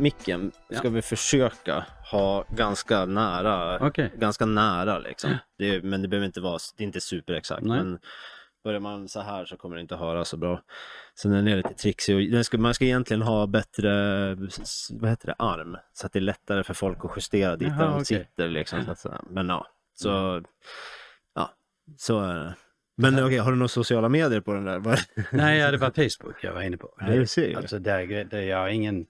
micken ska Ja. vi försöka ha ganska nära, Okej. ganska nära liksom. Det är, men det behöver inte vara, det är inte superexakt. Nej. Men börjar man så här så kommer det inte höra så bra. Är den lite trixig och den ska, man ska egentligen ha bättre, vad heter det, arm. Så att det är lättare för folk att justera dit Jaha, där de okej. sitter liksom. Så att, men ja, så, ja, så är det. Men okej, har du några sociala medier på den där? Nej, ja, det var Facebook jag var inne på. Ja, du ser. Alltså där, där jag har ingen,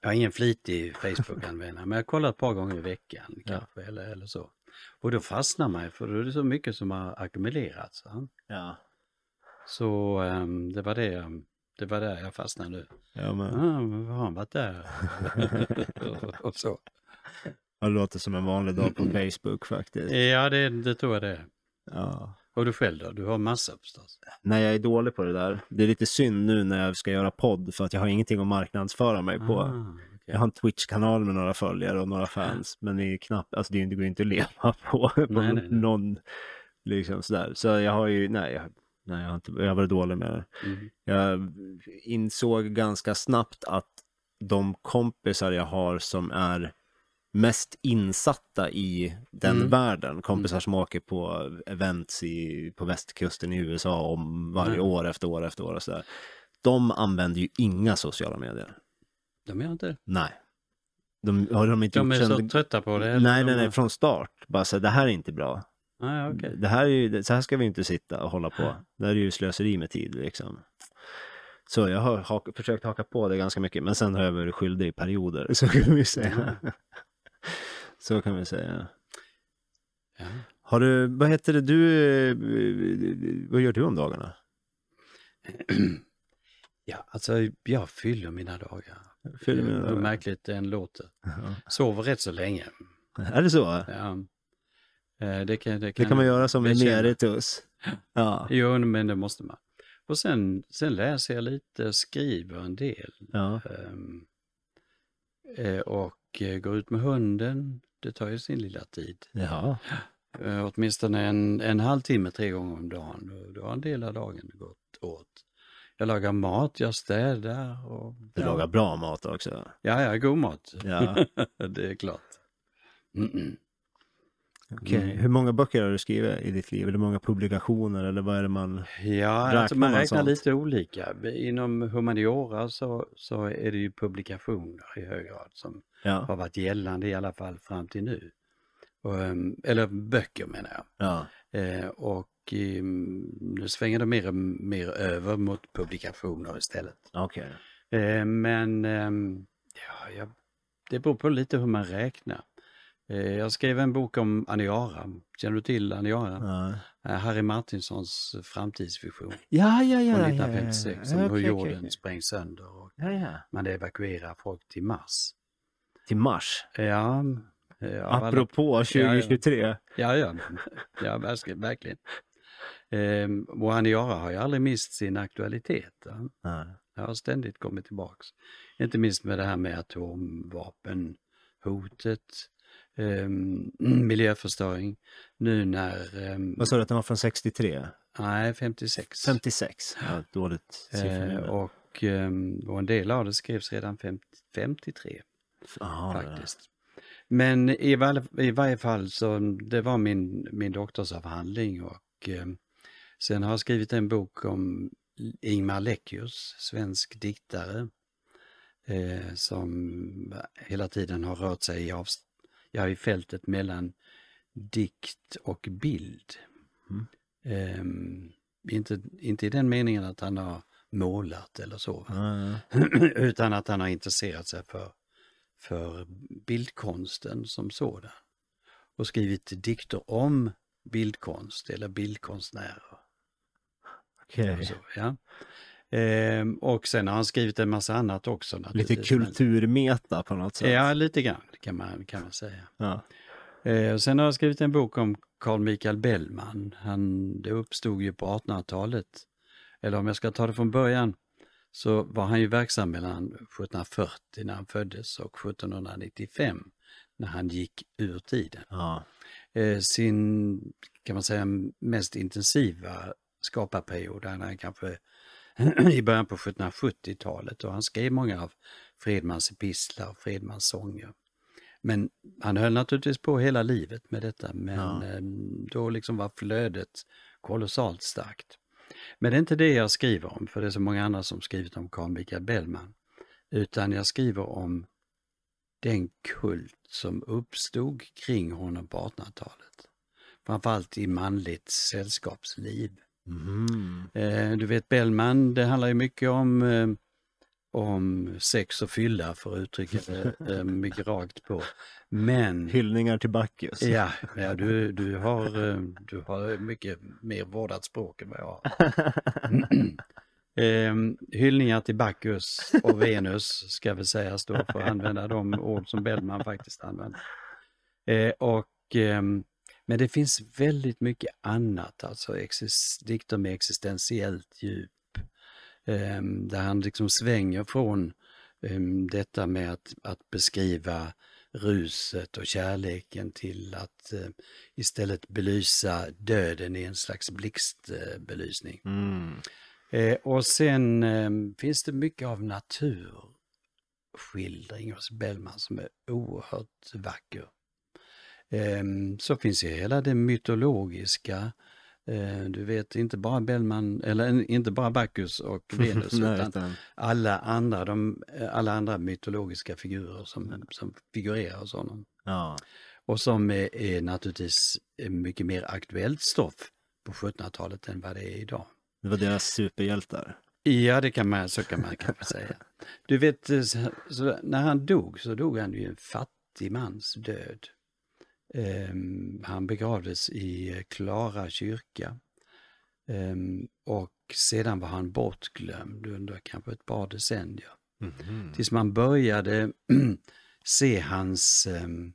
jag har ingen flitig Facebook-användare, men jag kollar ett par gånger i veckan kanske eller, eller så. Och då fastnar man för då är det så mycket som har ackumulerats. Ja, Så ehm, det var det, jag- det var där jag fastnade nu. ja men. Men har han varit där? och, så. Ja, Det låter som en vanlig dag på Facebook faktiskt. Ja, det, det tror jag det är. Ja. Och du själv då? Du har massa förstås. Nej, jag är dålig på det där. Det är lite synd nu när jag ska göra podd för att jag har ingenting att marknadsföra mig på. Ah, okej. Jag har en Twitch-kanal med några följare och några fans, men det är knappt, alltså det går inte att leva på, på Nej, nej, nej. någon, liksom sådär. Så jag har ju, nej, jag, nej, jag har inte, jag har varit dålig med det. Mm. Jag insåg ganska snabbt att de kompisar jag har som är mest insatta i den Mm. världen, kompisar som åker på events i, på västkusten i USA om varje Mm. år efter år efter år och sådär. De använder ju inga sociala medier. De gör inte det. Nej. De har de inte De är gjort så trötta på det? Nej, nej, nej, från start. Bara så det här är inte bra. Ah, okej. Det här är ju, så här ska vi inte sitta och hålla på. Det här är ju slöseri med tid liksom. Så jag har hak, försökt haka på det ganska mycket, men sen har jag varit skyldig i perioder, så kan vi säga. Så kan vi säga. Ja. Har du, vad heter det, du, eh, vad gör du om dagarna? ja, alltså jag fyller mina dagar. Fyller mina Hur dagar. märkligt det än låter. Ja. Sover rätt så länge. Är det så? Ja. Eh, Det kan, Det kan man göra som bekänna. emeritus. Ja. Jo, men det måste man. Och sen, sen läser jag lite, skriver en del. ja. Ehm, eh, och går ut med hunden. Det tar ju sin lilla tid. Ja. Eh, åtminstone en, en halvtimme tre gånger om dagen. Då, då har en del av dagen gått åt. Jag lagar mat, jag städar och... Du ja. lagar bra mat också. Ja, ja, god mat. Ja. det är klart. Mm-mm. Okej. Mm. Hur många böcker har du skrivit i ditt liv? Eller hur många publikationer? Eller vad är det man... Ja, alltså Räknar man man räknar lite olika. Inom humaniora så, så är det ju publikationer i hög grad som Ja. har varit gällande i alla fall fram till nu. Och, ehm, eller böcker menar jag. Ja. Eh, och ehm, nu svänger det mer och mer över mot publikationer istället. Okej. Eh, men ehm, ja, jag, det beror på lite hur man räknar. Eh, jag skrev en bok om Aniara. Känner du till Aniara? Ja. Eh, Harry Martinsons framtidsvision Ja, ja, ja. från ja, 1956 ja, om ja. hur Okej, jorden okej. sprängs sönder och Ja, ja. man evakuerar folk till Mars. Till mars. Ja, eh, alla- Apropå 2023. Ja, ja, ja verkligen. verkligen. Ehm, och Aniara har ju aldrig mist sin aktualitet. Ja. Ja. Det har ständigt kommit tillbaks. Inte minst med det här med atomvapenhotet, ehm, miljöförstöring. Nu när, ehm, Vad sa du att den var från 63? nej 56. 56. Ja, dåligt Eh, siffror. och, ehm, och en del av det skrevs redan 50, 53 Jaha, faktiskt. Men i, varje- i varje fall så det var min, min doktorsavhandling och eh, sen har jag skrivit en bok om Ingmar Leckius, svensk diktare, eh, som hela tiden har rört sig i, avst- ja, i fältet mellan dikt och bild. Mm. Ehm, inte, inte i den meningen att han har målat eller så? Ja, ja. utan att han har intresserat sig för, för bildkonsten som sådan. Och skrivit dikter om bildkonst eller bildkonstnärer. Okej. Så, ja. ehm, och sen har han skrivit en massa annat också. Lite kulturmeta på något sätt. Ja, lite grann kan man, kan man säga. Ja. Eh, och sen har jag skrivit en bok om Carl Michael Bellman. Han, det uppstod ju på 1800-talet. Eller om jag ska ta det från början så var han ju verksam mellan 1740 när han föddes och 1795 när han gick ur tiden. Ja. Eh, sin, kan man säga, mest intensiva skaparperiod, han hade kanske i början på 1770-talet och han skrev många av Fredmans epistlar och Fredmans sånger. Men han höll naturligtvis på hela livet med detta, men Ja. eh, då liksom var flödet kolossalt starkt. Men det är inte det jag skriver om, för det är så många andra som skrivit om Carl Michael Bellman. Utan jag skriver om den kult som uppstod kring honom på 1800-talet. Framförallt i manligt sällskapsliv. Eh, du vet Bellman, det handlar ju mycket om, eh, om sex och fylla för att uttrycka det eh, mycket rakt på. Men Hyllningar till Bacchus. ja, ja du, du, har, eh, du har mycket mer vårdat språk än vad jag har. Eh, hyllningar till Bacchus och Venus ska väl sägas då för att använda de ord som Bellman faktiskt använder. Eh, och, ehm, men det finns väldigt mycket annat, alltså dikter med existentiellt djup. Ehm, där han liksom svänger från ehm, detta med att, att beskriva ruset och kärleken till att eh, istället belysa döden i en slags blixtbelysning. Mm. Eh, och sen eh, finns det mycket av naturskildring hos Bellman som är oerhört vacker. Så finns ju hela det mytologiska. Eh, du vet inte bara Bellman, eller inte bara Bacchus och Venus Nej, utan alla andra, de, alla andra mytologiska figurer som, som figurerar hos honom. Ja. Och som är, är naturligtvis är mycket mer aktuellt stoff på 1700-talet än vad det är idag. Det var deras superhjältar. Ja, det kan man, så kan man kanske säga. Du vet, eh, så, så, när han dog så dog han ju en fattig mans död. Ehm, han begravdes i Klara kyrka. Ehm, och sedan var han bortglömd under kanske ett par decennier. Mhm. Tills man började se hans ehm,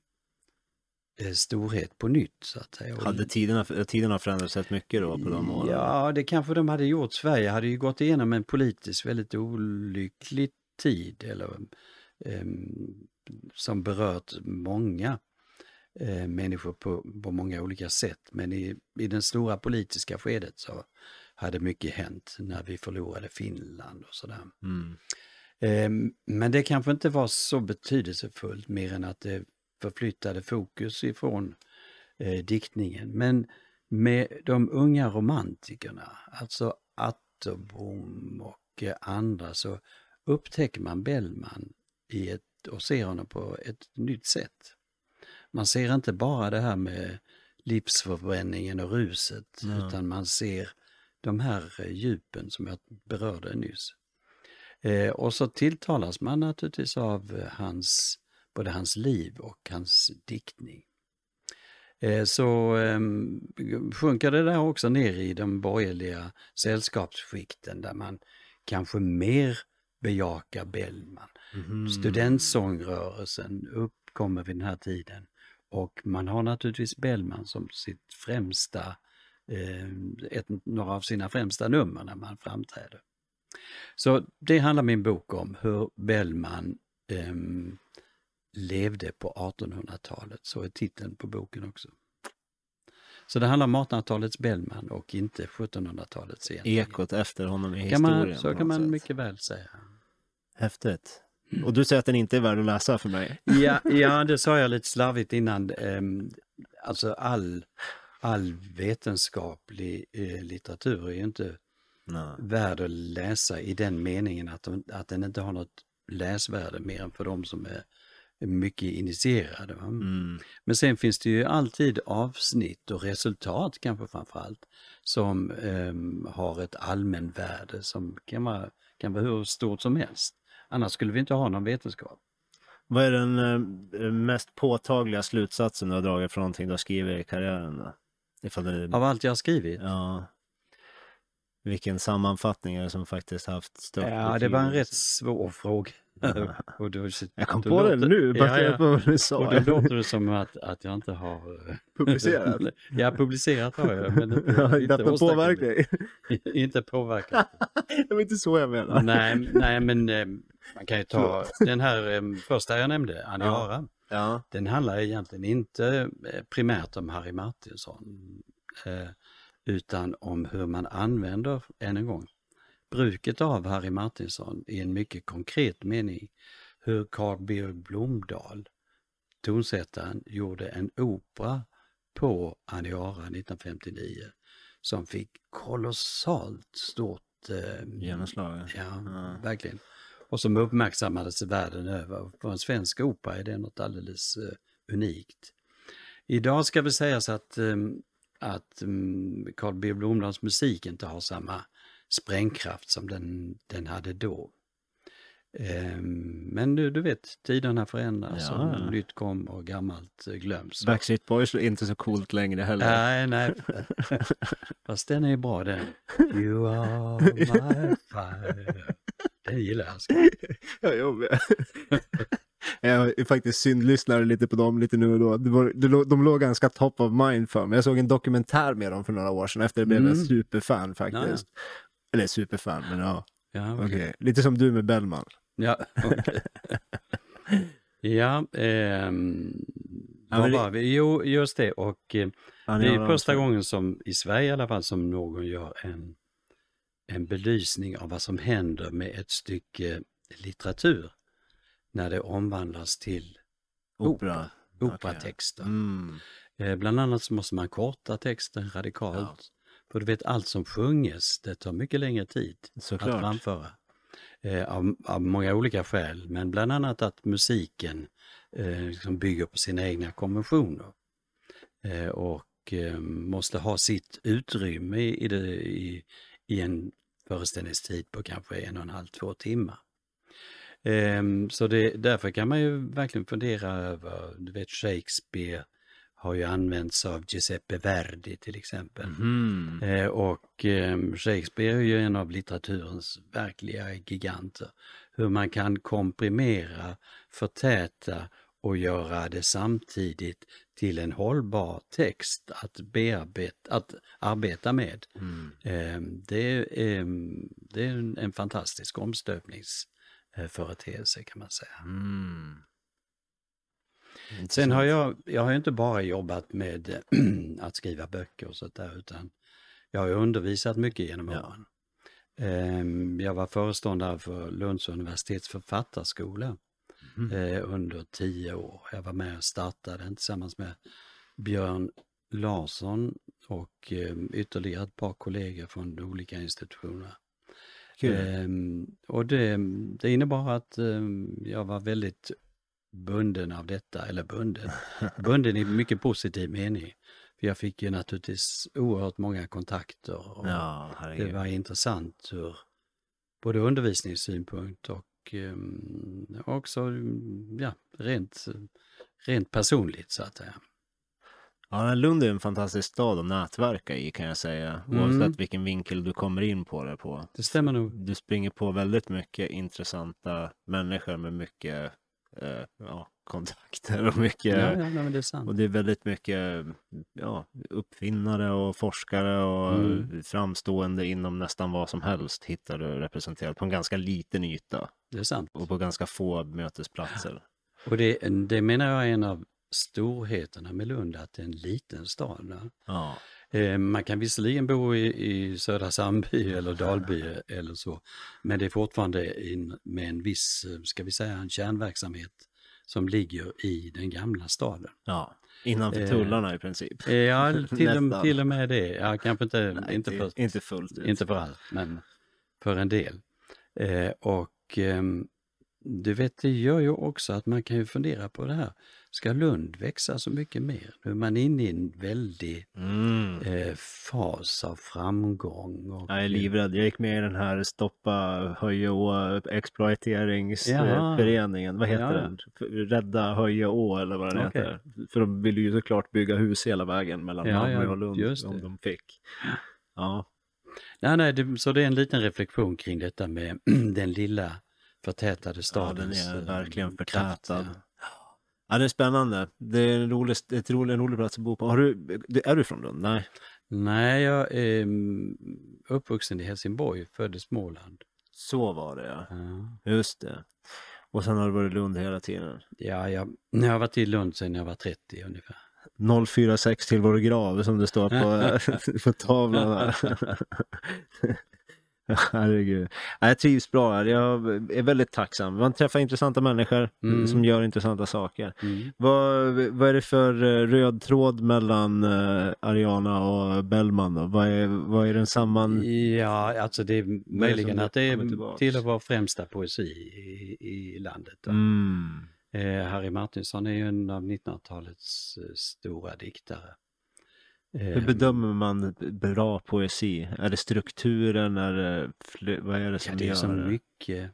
eh, storhet på nytt så att säga. Hade tiderna, tiderna förändrats rätt mycket då på de åren? Ja, det kanske de hade gjort. Sverige hade ju gått igenom en politiskt väldigt olycklig tid eller, som berört många eh, människor på, på många olika sätt. Men i, i den stora politiska skedet så hade mycket hänt när vi förlorade Finland och sådär. Mm. Ehm, Men det kanske inte var så betydelsefullt mer än att det förflyttade fokus ifrån eh, diktningen. Men med de unga romantikerna, alltså Atterbom och eh, andra, så upptäcker man Bellman i ett, och ser honom på ett nytt sätt. Man ser inte bara det här med livsförbränningen och ruset, Ja. utan man ser de här eh, djupen som jag berörde nyss. Eh, och så tilltalas man naturligtvis av eh, hans, både hans liv och hans diktning. Eh, så eh, sjunker det där också ner i de borgerliga sällskapsskikten där man kanske mer bejakar Bellman. Mhm. Studentsångrörelsen uppkommer vid den här tiden och man har naturligtvis Bellman som sitt främsta, eh, ett, några av sina främsta nummer när man framträder. Så det handlar min bok om, hur Bellman ehm, levde på 1800-talet, så är titeln på boken också. Så det handlar om 1800-talets Bellman och inte 1700-talets egentligen. Ekot efter honom i kan man, historien. Så på kan man sätt. mycket väl säga. Häftigt. Och du säger att den inte är värd att läsa för mig? Ja, ja det sa jag lite slarvigt innan. Ehm, alltså all, all vetenskaplig eh, litteratur är ju inte Nej. värd att läsa i den meningen att, de, att den inte har något läsvärde mer än för de som är mycket initierade. Va? Mm. Men sen finns det ju alltid avsnitt och resultat kanske framförallt som ehm, har ett allmänvärde som kan vara, kan vara hur stort som helst. Annars skulle vi inte ha någon vetenskap. Vad är den eh, mest påtagliga slutsatsen du har dragit från någonting du har skrivit i karriären? Då? Ifall det, Av allt jag har skrivit? ja, vilken sammanfattning är det som faktiskt haft störst Ja, det var en rätt svår fråga. och då, Jag kom på det låter- nu, Ja, ja. på vad du Och sa. då låter det som att, att jag inte har eh, Publicerat. ja, publicerat har jag, men inte, Ja, inte, Detta påverkar dig. inte påverkat. Det var inte så jag menade. nej, nej, men eh, man kan ju ta den här eh, första jag nämnde, Aniara. Ja. Den handlar egentligen inte eh, primärt om Harry Martinsson, eh, utan om hur man använder, än en gång, bruket av Harry Martinsson i en mycket konkret mening. Hur Carl B Blomdahl, tonsättaren, gjorde en opera på Aniara 1959 som fick kolossalt stort eh, Genomslag. Ja, Ja. verkligen. Och som uppmärksammades världen över. För en svensk opera är det något alldeles eh, unikt. Idag ska vi sägas att, eh, att mm, Carl B Blomdahls musik inte har samma sprängkraft som den, den hade då. Eh, men nu, du vet, tiderna förändras Ja. och nytt kom och gammalt glöms. Backstreet Boys är inte så coolt längre heller. Nej, nej. Fast den är bra den. You are my fire. Den gillar jag. Ja, jag med. Jag är faktiskt syndlyssnare lite på dem lite nu och då. Det var, det, de låg ganska top of mind för mig. Jag såg en dokumentär med dem för några år sedan efter det blev Mm. en superfan faktiskt. Eller superfan, men ja, Ja, okej. Lite som du med Bellman. Ja, okej. ja ehm, Ja, vad det- var vi? Jo, just det. Och eh, det är första gången som, i Sverige i alla fall, som någon gör en, en belysning av vad som händer med ett stycke litteratur när det omvandlas till Opera. operatexter. Mm. Eh, bland annat så måste man korta texten radikalt. Ja. För du vet, allt som sjunges, det tar mycket längre tid att Såklart. framföra. Eh, av, av många olika skäl, men bland annat att musiken eh, liksom bygger på sina egna konventioner. Eh, och eh, måste ha sitt utrymme i, det, i, i en föreställningstid på kanske en och en halv, två timmar. Ehm, Så det, därför kan man ju verkligen fundera över, du vet Shakespeare har ju använts av Giuseppe Verdi till exempel. Eh, och eh, Shakespeare är ju en av litteraturens verkliga giganter. Hur man kan komprimera, förtäta och göra det samtidigt till en hållbar text att, bearbeta, att arbeta med. Mm. Eh, det, är, det är en, en fantastisk omstöpningsföreteelse kan man säga. Mm. Sen har jag, jag har inte bara jobbat med att skriva böcker och sånt där utan jag har undervisat mycket genom Ja. åren. Ehm, Jag var föreståndare för Lunds universitets författarskola Mhm. eh, under tio år. Jag var med och startade den tillsammans med Björn Larsson och eh, ytterligare ett par kollegor från olika institutionerna. Kul. Ehm, och det, det innebar att ehm, jag var väldigt bunden av detta, eller bunden, bunden i mycket positiv mening. För jag fick ju naturligtvis oerhört många kontakter och Ja, det var intressant ur både undervisningssynpunkt och ehm, också ja, rent, rent personligt så att säga. Ja, Lund är en fantastisk stad att nätverka i kan jag säga. Mm. Oavsett vilken vinkel du kommer in på det på. Det stämmer nog. Du springer på väldigt mycket intressanta människor med mycket eh, ja, kontakter och mycket Ja, ja, nej, det. Och det är väldigt mycket ja, uppfinnare och forskare och Mm. framstående inom nästan vad som helst hittar du representerat på en ganska liten yta Det är sant. och på ganska få mötesplatser. Och det, det menar jag är en av storheterna med Lund, att det är en liten stad. Ja, Man kan visserligen bo i, i Södra Sandby eller Dalby eller så, men det är fortfarande in, med en viss, eh, ska vi säga, en kärnverksamhet som ligger i den gamla staden. ja. innanför Eh, tullarna i princip. Eh, Ja, till, och, till och med det. Ja, kanske inte, Nej, inte, för, inte fullt ut. inte för allt, men för en del. Eh, och ehm, du vet, det gör ju också att man kan ju fundera på det här. Ska Lund växa så mycket mer? Nu är man inne i en väldig Mm. eh, fas av framgång. Och, Jag är livrädd. Jag gick med i den här Stoppa Höjeå exploateringsföreningen. Vad heter Ja, den? Rädda Höjeå eller vad den Okej. heter. För de ville ju såklart bygga hus hela vägen mellan Ja, Malmö och Lund om de fick. Ja, Nej, nej, det, så det är en liten reflektion kring detta med den lilla förtätade ja den är verkligen kraft, förtätad. ja. Ja, det är spännande. Det är en rolig, ett rolig, en rolig plats att bo på. Har du, är du från Lund? Nej. Nej, jag är mm, uppvuxen i Helsingborg, född i Småland. Så var det ja. Ja. Just det. Och sen har du varit i Lund hela tiden. Ja, jag, jag har varit i Lund sedan jag var 30 ungefär. 046 till vår grav som det står på, på tavlan. Herregud. Ja, Jag trivs bra. Jag är väldigt tacksam. Man träffar intressanta människor Mm. som gör intressanta saker. Mm. Vad, vad är det för eh, röd tråd mellan eh, Ariana och Bellman då? Vad är, vad är den samman... Ja, alltså det är möjligen att det är till vår främsta poesi i, i landet. Mm. Eh, Harry Martinsson är ju en av 1900-talets eh, stora diktare. Hur Eh, bedömer man bra poesi? Är det strukturen? Är det, vad är det Ja, som det är gör så det? mycket.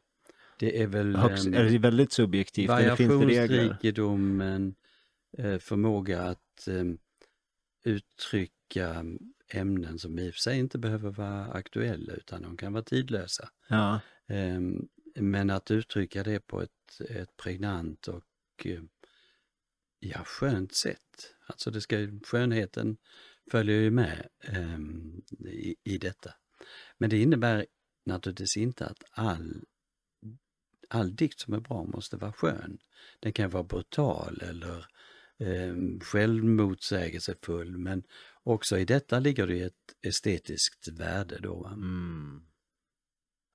Det är väl Högst, ehm, är det väldigt subjektivt? Variationsrikedomen, eh, förmåga att eh, uttrycka ämnen som i och för sig inte behöver vara aktuella utan de kan vara tidlösa. Ja. Ehm, Men att uttrycka det på ett, ett pregnant och ja, skönt sätt. Alltså det ska, ju- skönheten följer ju med ehm, i, i detta. Men det innebär naturligtvis inte att all, all dikt som är bra måste vara skön. Den kan vara brutal eller um, självmotsägelsefull men också i detta ligger det ju ett estetiskt värde då. va? Mm.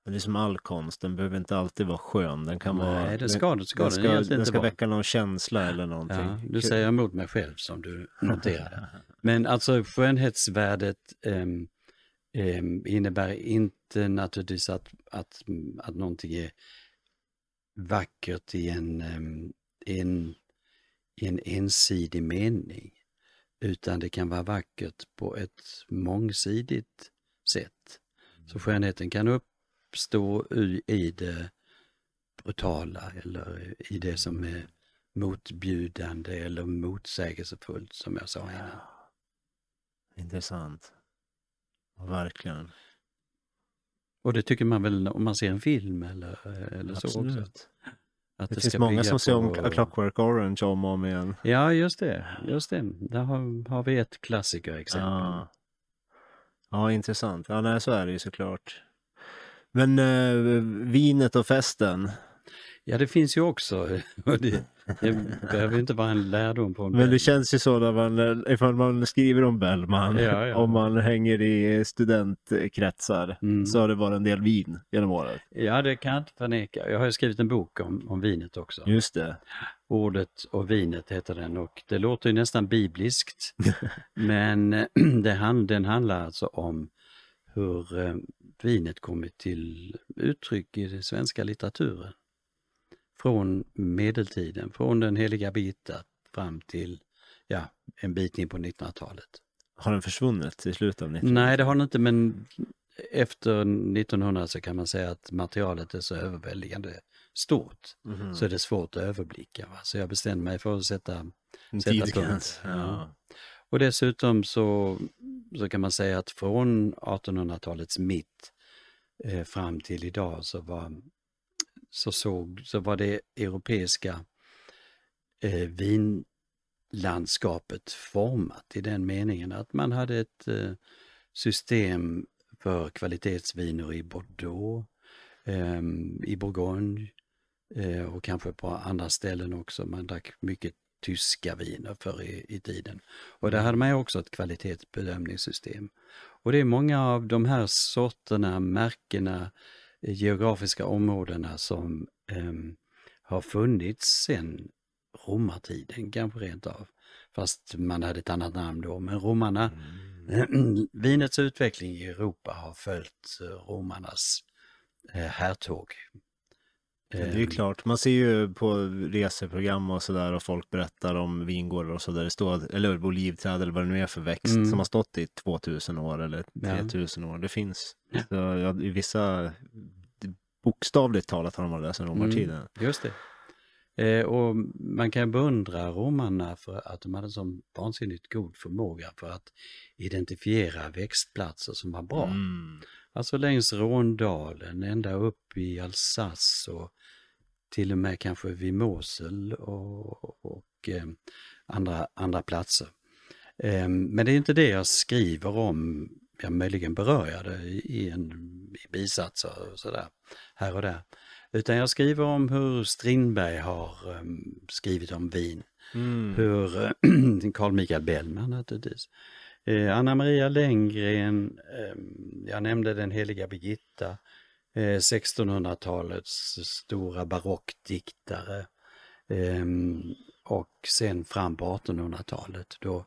Mm. Det är som all konst, den behöver inte alltid vara skön. Den kan vara... Nej, det ska, det ska den den, ska, den inte ska väcka någon känsla eller någonting. Ja, du säger emot mig själv som du noterade. Men alltså skönhetsvärdet ehm, ehm, innebär inte naturligtvis att, att, att någonting är vackert i en, ehm, en, en ensidig mening. Utan det kan vara vackert på ett mångsidigt sätt. Så skönheten kan uppstå i, i det brutala eller i det som är motbjudande eller motsägelsefullt som jag sa innan. Intressant. Verkligen. Och det tycker man väl om man ser en film eller, eller så också. Att Det, finns många som ser om A Clockwork Orange om och om igen. Ja, just det. Just det. Där har, har vi ett klassikerexempel. Ja. ja, intressant. Ja, nej, så är det ju såklart. Men eh, vinet och festen. Ja, det finns ju också. Det, det behöver ju inte vara en lärdom på en Men det känns ju så när man, ifall man skriver om Bellman, Ja, ja. om man hänger i studentkretsar, Mm. så har det varit en del vin genom året. Ja, det kan jag inte förneka. Jag har skrivit en bok om, om vinet också. Just det. Ordet och vinet heter den och det låter ju nästan bibliskt. men eh, det, hand- den handlar alltså om hur eh, vinet kommit till uttryck i den svenska litteraturen. Från medeltiden, från den heliga Birgitta fram till ja, en bit in på 1900-talet. Har den försvunnit i slutet av 90 Nej, det har den inte, men efter 1900 så kan man säga att materialet är så överväldigande stort. Mhm. Så är det svårt att överblicka. Va? Så jag bestämde mig för att sätta sätta punkt. Ja. Och dessutom så, så kan man säga att från 1800-talets mitt eh, fram till idag så var, så, såg, så var det europeiska eh, vinlandskapet format i den meningen att man hade ett eh, system för kvalitetsviner i Bordeaux, eh, i Bourgogne eh, och kanske på andra ställen också. Man drack mycket tyska viner förr i, i tiden. Och där hade man ju också ett kvalitetsbedömningssystem. Och det är många av de här sorterna, märkena, eh, geografiska områdena som ehm, har funnits sedan romartiden, kanske rent av. Fast man hade ett annat namn då, men romarna, Mm. vinets utveckling i Europa har följt eh, romarnas eh, härtåg. Det är ju Ehm, klart, man ser ju på reseprogram och sådär och folk berättar om vingårdar och så där det står, eller olivträd eller vad det nu är för växt Mm. som har stått i 2000 år eller Ja. 3000 år. Det finns. Ja. Så, ja, I vissa, bokstavligt talat har de varit där sedan romartiden. Mm, just det. Eh, och man kan beundra romarna för att de hade en sån vansinnigt god förmåga för att identifiera växtplatser som var bra. Mm. Alltså längs Råndalen, ända upp i Alsace och till och med kanske vid Mosel och, och eh, andra, andra platser. Eh, men det är inte det jag skriver om, jag möjligen berör jag det i, en i bisatser och sådär, här och där. Utan jag skriver om hur Strindberg har eh, skrivit om vin Mm. hur eh, Carl Michael Bellman naturligtvis, Eh, Anna Maria Lenngren, eh, jag nämnde den heliga Birgitta, 1600-talets stora barockdiktare eh, och sen fram på 1800-talet då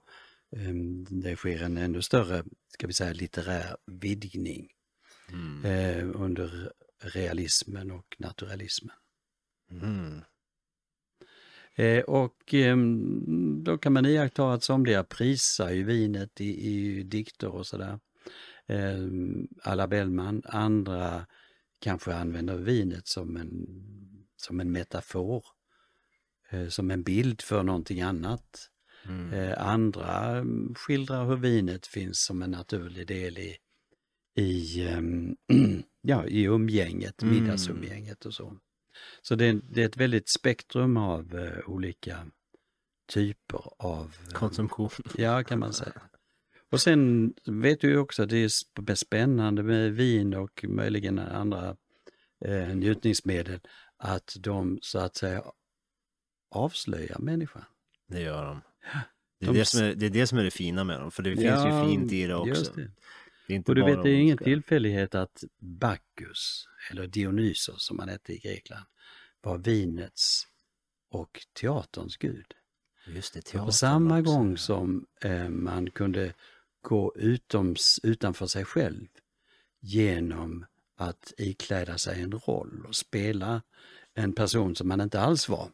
eh, det sker en ännu större, ska vi säga, litterär vidgning Mm. eh, under realismen och naturalismen. Mm. Eh, och ehm, då kan man iaktta att somliga prisar ju vinet i, i dikter och sådär. Eh, alla Bellman, andra kanske använder vinet som en, som en metafor, eh, som en bild för någonting annat. Mm. Eh, andra skildrar hur vinet finns som en naturlig del i, i, ehm, ja, i umgänget, Mm. middagsumgänget och så. Så det är, det är ett väldigt spektrum av eh, olika typer av... Konsumtion. Ja, kan man säga. Och sen vet du ju också att det är sp- spännande med vin och möjligen andra eh, njutningsmedel, att de så att säga avslöjar människan. Det gör de. Det är, De det, som är, det är det som är det fina med dem, för det finns Ja, ju fint i det också. det. Det är inte Och du vet, det är ingen ondska. tillfällighet att Bacchus, eller Dionysos som han hette i Grekland, var vinets och teaterns gud. Just det, teatern på samma också. gång som eh, man kunde gå utoms, utanför sig själv genom att ikläda sig en roll och spela en person som man inte alls var,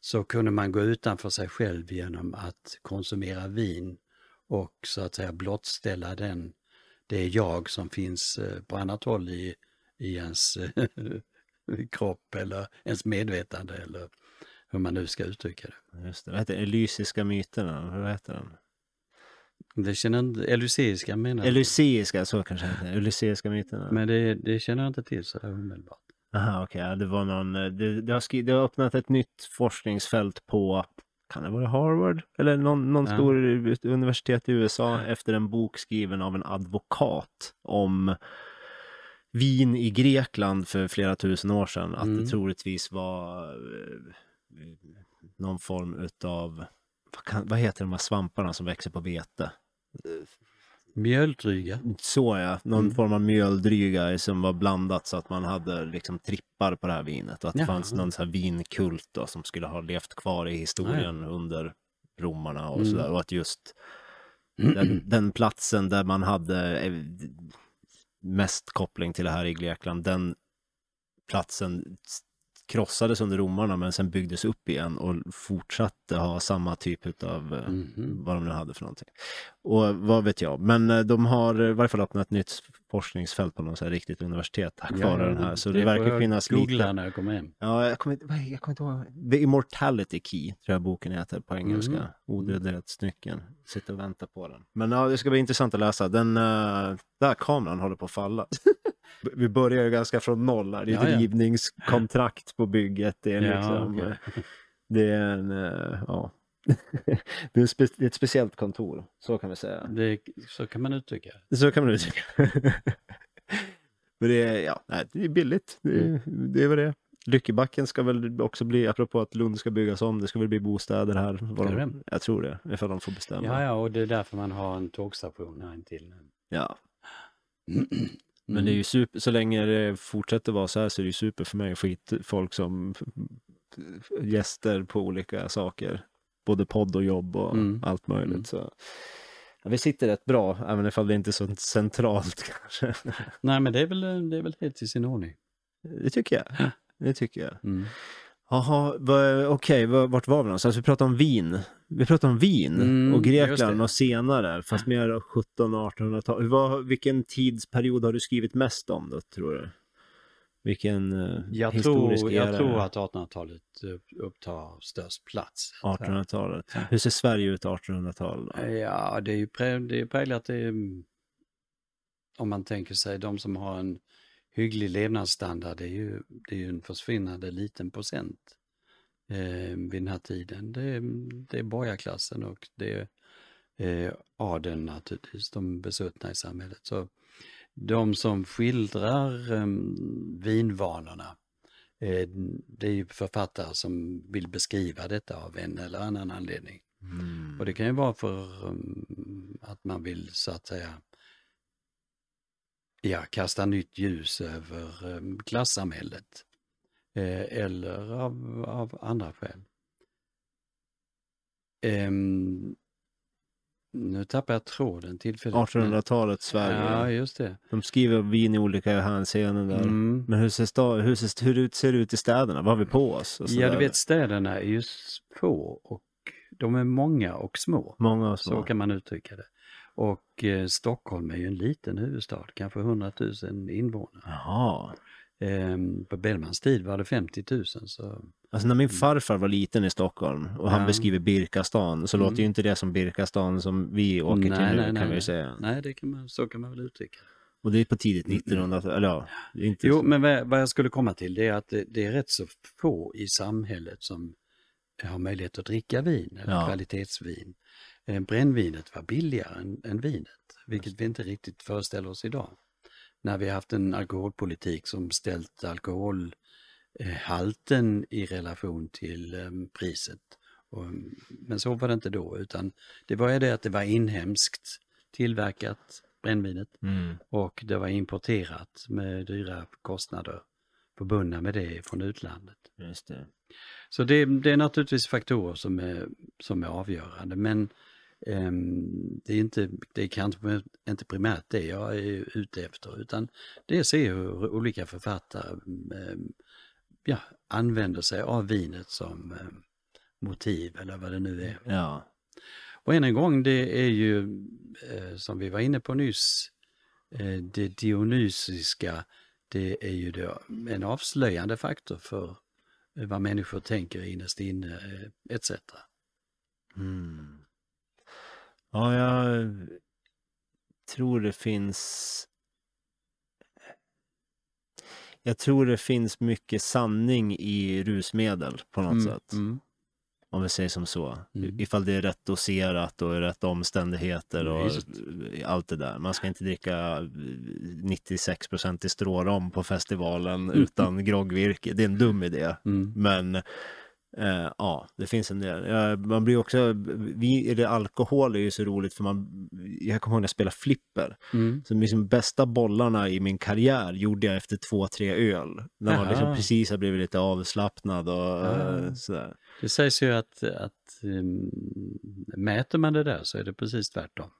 så kunde man gå utanför sig själv genom att konsumera vin och så att säga blottställa den, det jag som finns eh, på annat håll i, i ens kropp eller ens medvetande eller hur man nu ska uttrycka det. Just det, vad heter det? Elysiska myterna, hur heter den? Det känner inte, Elyseiska menar jag. Elyseiska, så kanske det. Elyseiska myterna. Men det, det känner jag inte till så där omedelbart. Aha, okej, ja, det var någon, eh, det, det, har skri- det har öppnat ett nytt forskningsfält på, kan det vara Harvard? Eller någon, någon Ja. stor universitet i USA efter en bok skriven av en advokat om vin i Grekland för flera tusen år sedan. Att Mm. det troligtvis var eh, någon form utav, vad, kan, vad heter de här svamparna som växer på vete? Mjöldryga. Så ja, någon Mm. form av mjöldryga som var blandat så att man hade liksom trippar på det här vinet och att det Jaha. fanns någon så här vinkult då, som skulle ha levt kvar i historien under romarna och Mm. sådär och att just den, den platsen där man hade eh, mest koppling till det här i Grekland, den platsen krossades under romarna men sen byggdes upp igen och fortsatte ha samma typ av Mhm. vad de nu hade för någonting. Och vad vet jag, men eh, de har i varje fall öppnat ett nytt forskningsfält på något så här riktigt universitet tack vare den här. Så det, får verkar finnas googla lite. när jag kommer hem. Ja, jag kommer, inte, jag kommer inte ihåg. The Immortality Key tror jag boken heter på engelska. Mhm. Odödlighetsnyckeln. Sitter och väntar på den. Men ja, det ska bli intressant att läsa. Den uh, där kameran håller på att falla. Vi börjar ju ganska från noll här. Det är Ja, ja. rivningskontrakt på bygget. Det är, Ja, liksom, okej. eh, det är en, eh, ja. det, är en spe, det är ett speciellt kontor, så kan vi säga. Det, så kan man uttrycka det. Så kan man uttrycka Men det är, ja, det är billigt. Det är, det är vad det är. Lyckebacken ska väl också bli, apropå att Lund ska byggas om, det ska väl bli bostäder här. Ska de, jag tror det, ifall de får bestämma. Ja, ja, och det är därför man har en tågstation här intill. Ja. Men det är ju super, så länge det fortsätter vara så här så är det ju super för mig att få hit folk som gäster på olika saker. Både podd och jobb och Mm. allt möjligt. Mm. Så. Ja, vi sitter rätt bra, även ifall det inte är så centralt kanske. Nej, men det är väl, det är väl helt i sin ordning. Det tycker jag. Det tycker jag. Mm. Jaha, okej, vad- vart var vi någonstans? Vi pratade om vin. Vi pratade om vin Mm, och Grekland och senare, fast mer 1700-1800-tal. Vad- Vilken tidsperiod har du skrivit mest om då, tror du? Vilken eh, Jag, historisk tror, era? jag tror att 1800-talet upp- upptar störst plats. 1800-talet. Hur ser Sverige ut 1800-tal? då? Ja, det är ju prä, det är präglat, det är, om man tänker sig de som har en hygglig levnadsstandard, det är ju, det är ju en försvinnande liten procent eh, vid den här tiden. Det är, det är borgarklassen och det är eh, adeln naturligtvis, de besuttna i samhället. Så de som skildrar eh, vinvanorna, eh, det är ju författare som vill beskriva detta av en eller annan anledning. Mm. Och det kan ju vara för um, att man vill så att säga ja, kasta nytt ljus över um, klassamhället. Eh, eller av, av andra skäl. Em, nu tappar jag tråden tillfälligt. men- 1800-talets Sverige. Ja, just det. De skriver vin i olika hänseenden där. Mm. Men hur ser, sta- hur, ser, hur ut- ser det ut i städerna? Vad har vi på oss? Ja, du vet städerna är ju få och de är många och små. Många och Så små. kan man uttrycka det. Och eh, Stockholm är ju en liten huvudstad, kanske 100 000 invånare. Jaha. Ehm, på Bellmans tid var det 50 000 så Alltså när min farfar var liten i Stockholm och han Ja. beskriver Birkastan så Mm. låter ju inte det som Birkastan som vi åker till Nej, nu nej, kan nej, vi säga. nej, det kan man, så kan man väl uttrycka. Och det är på tidigt 1900-tal, eller ja, inte Jo, så- men vad vad jag skulle komma till det är att det, det är rätt så få i samhället som har möjlighet att dricka vin eller Ja. kvalitetsvin. Eh, Brännvinet var billigare än, än vinet, vilket vi inte riktigt föreställer oss idag. När vi har haft en alkoholpolitik som ställt alkoholhalten i relation till eh, priset. Och, men så var det inte då, utan det var ju det att det var inhemskt tillverkat brännvinet Mm. och det var importerat med dyra kostnader förbundna med det från utlandet. Just det. Så det, det är naturligtvis faktorer som är, som är avgörande men ehm, det är inte, det är kanske inte primärt det jag är ute efter utan det är att se hur olika författare ehm, ja, använder sig av vinet som ehm, motiv eller vad det nu är. Ja. Och än en gång, det är ju eh, som vi var inne på nyss, eh, det dionysiska, det är ju då en avslöjande faktor för eh, vad människor tänker innerst inne eh, etc. Mm. Ja, jag tror det finns jag tror det finns mycket sanning i rusmedel på något sätt. Mm. Om vi säger som så. Mm. Ifall det är rätt doserat och rätt omständigheter och Visst. allt det där. Man ska inte dricka 96% i strårom på festivalen Mm. utan groggvirke. Det är en dum idé. Mm. Men eh, ja, det finns en del. Ja, man blir också, vi, eller alkohol är ju så roligt för man, jag kommer ihåg när jag spelade flipper. Mm. Så liksom bästa bollarna i min karriär gjorde jag efter två, tre öl. När man liksom precis har blivit lite avslappnad och Ja. eh, sådär. Det sägs ju att, att um, mäter man det där så är det precis tvärtom.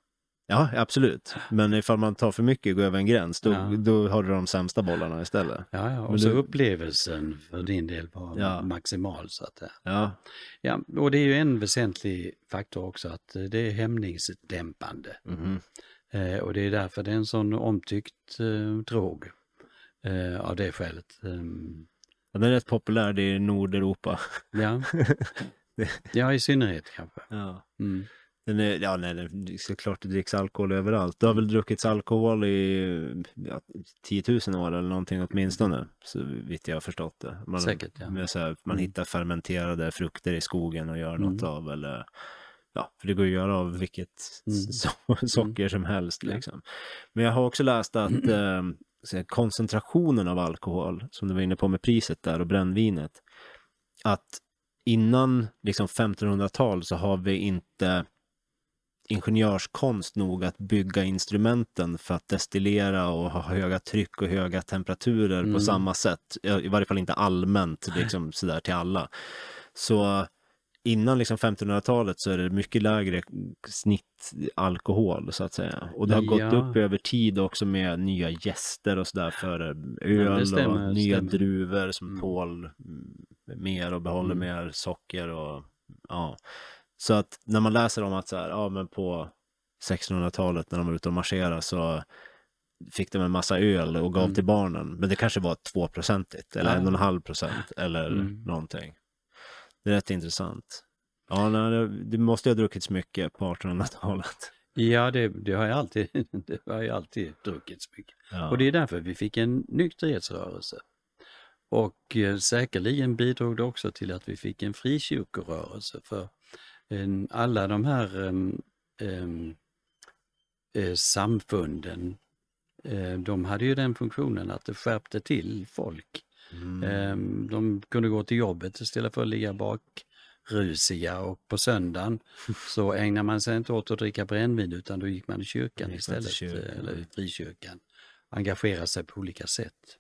Ja, absolut. Men ifall man tar för mycket och går över en gräns, då, Ja. då har du de sämsta bollarna istället. Ja, ja. Men Och så du- upplevelsen för din del var Ja. maximal så att säga. Ja, Ja, och det är ju en väsentlig faktor också att eh, det är hämningsdämpande. mhm. Eh, och det är därför det är en sån omtyckt eh, drog. Eh, av det skälet. Ehm, ja den är rätt populär i Nordeuropa. ja. Det- ja, i synnerhet kanske. Ja. Mm. Den är, ja, nej, det är såklart det dricks alkohol överallt. Det har väl druckits alkohol i ja, 10 000 år eller någonting åtminstone, så vitt jag har förstått det. Man, Säkert, ja. så här, man Mm. hittar fermenterade frukter i skogen och gör något Mm. av, eller ja, för det går att göra av vilket Mm. so socker som helst. Liksom. Men jag har också läst att eh, koncentrationen av alkohol, som du var inne på med priset där och brännvinet, att innan liksom 1500-tal så har vi inte ingenjörskonst nog att bygga instrumenten för att destillera och ha höga tryck och höga temperaturer på Mm. samma sätt. I varje fall inte allmänt liksom sådär till alla. Så innan liksom 1500-talet så är det mycket lägre snitt alkohol så att säga. Och det har gått Ja. upp över tid också med nya gäster och sådär för öl stämmer, och nya stämmer. druvor som Mm. tål mer och behåller Mm. mer socker och ja. Så att när man läser om att så här, ja men på 1600-talet när de var ute och marscherade så fick de en massa öl och gav Mm. till barnen. Men det kanske var 2-procentigt eller Ja. 1,5 procent eller Mm. någonting. Det är rätt intressant. Ja, nej, det, det måste ju ha druckits mycket på 1800-talet. Ja, det, det, har jag alltid, det har ju alltid druckits mycket. Ja. Och det är därför vi fick en nykterhetsrörelse. Och eh, säkerligen bidrog det också till att vi fick en frikyrkorörelse för en, alla de här em, em, eh, samfunden, de hade ju den funktionen att det skärpte till folk. Mm. De kunde gå till jobbet istället för att ligga bak rusiga och på söndagen så ägnar man sig inte åt att dricka brännvin utan då gick man i kyrkan man istället, kyrkan, eh, eller ja. i frikyrkan. Engagera sig på olika sätt.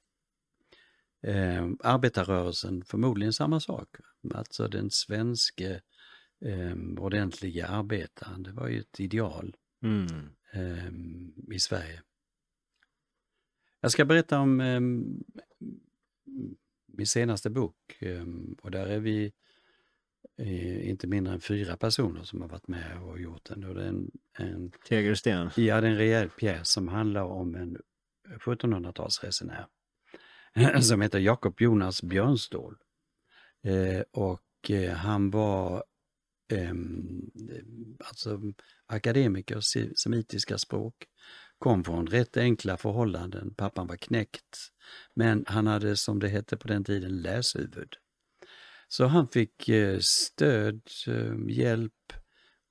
Eh, arbetarrörelsen förmodligen samma sak. Alltså den svenske eh, ordentliga arbetaren, det var ju ett ideal Mm. eh, i Sverige. Jag ska berätta om eh, min senaste bok och där är vi eh, inte mindre än fyra personer som har varit med och gjort den. Och det är en, en, Tegelsten. ja, det är en rejäl pjäs som handlar om en 1700-talsresenär som heter Jakob Jonas Björnstål. Eh, och eh, han var ehm, alltså akademiker, se- semitiska språk, kom från rätt enkla förhållanden. Pappan var knäckt, men han hade som det hette på den tiden läshuvud. Så han fick eh, stöd, eh, hjälp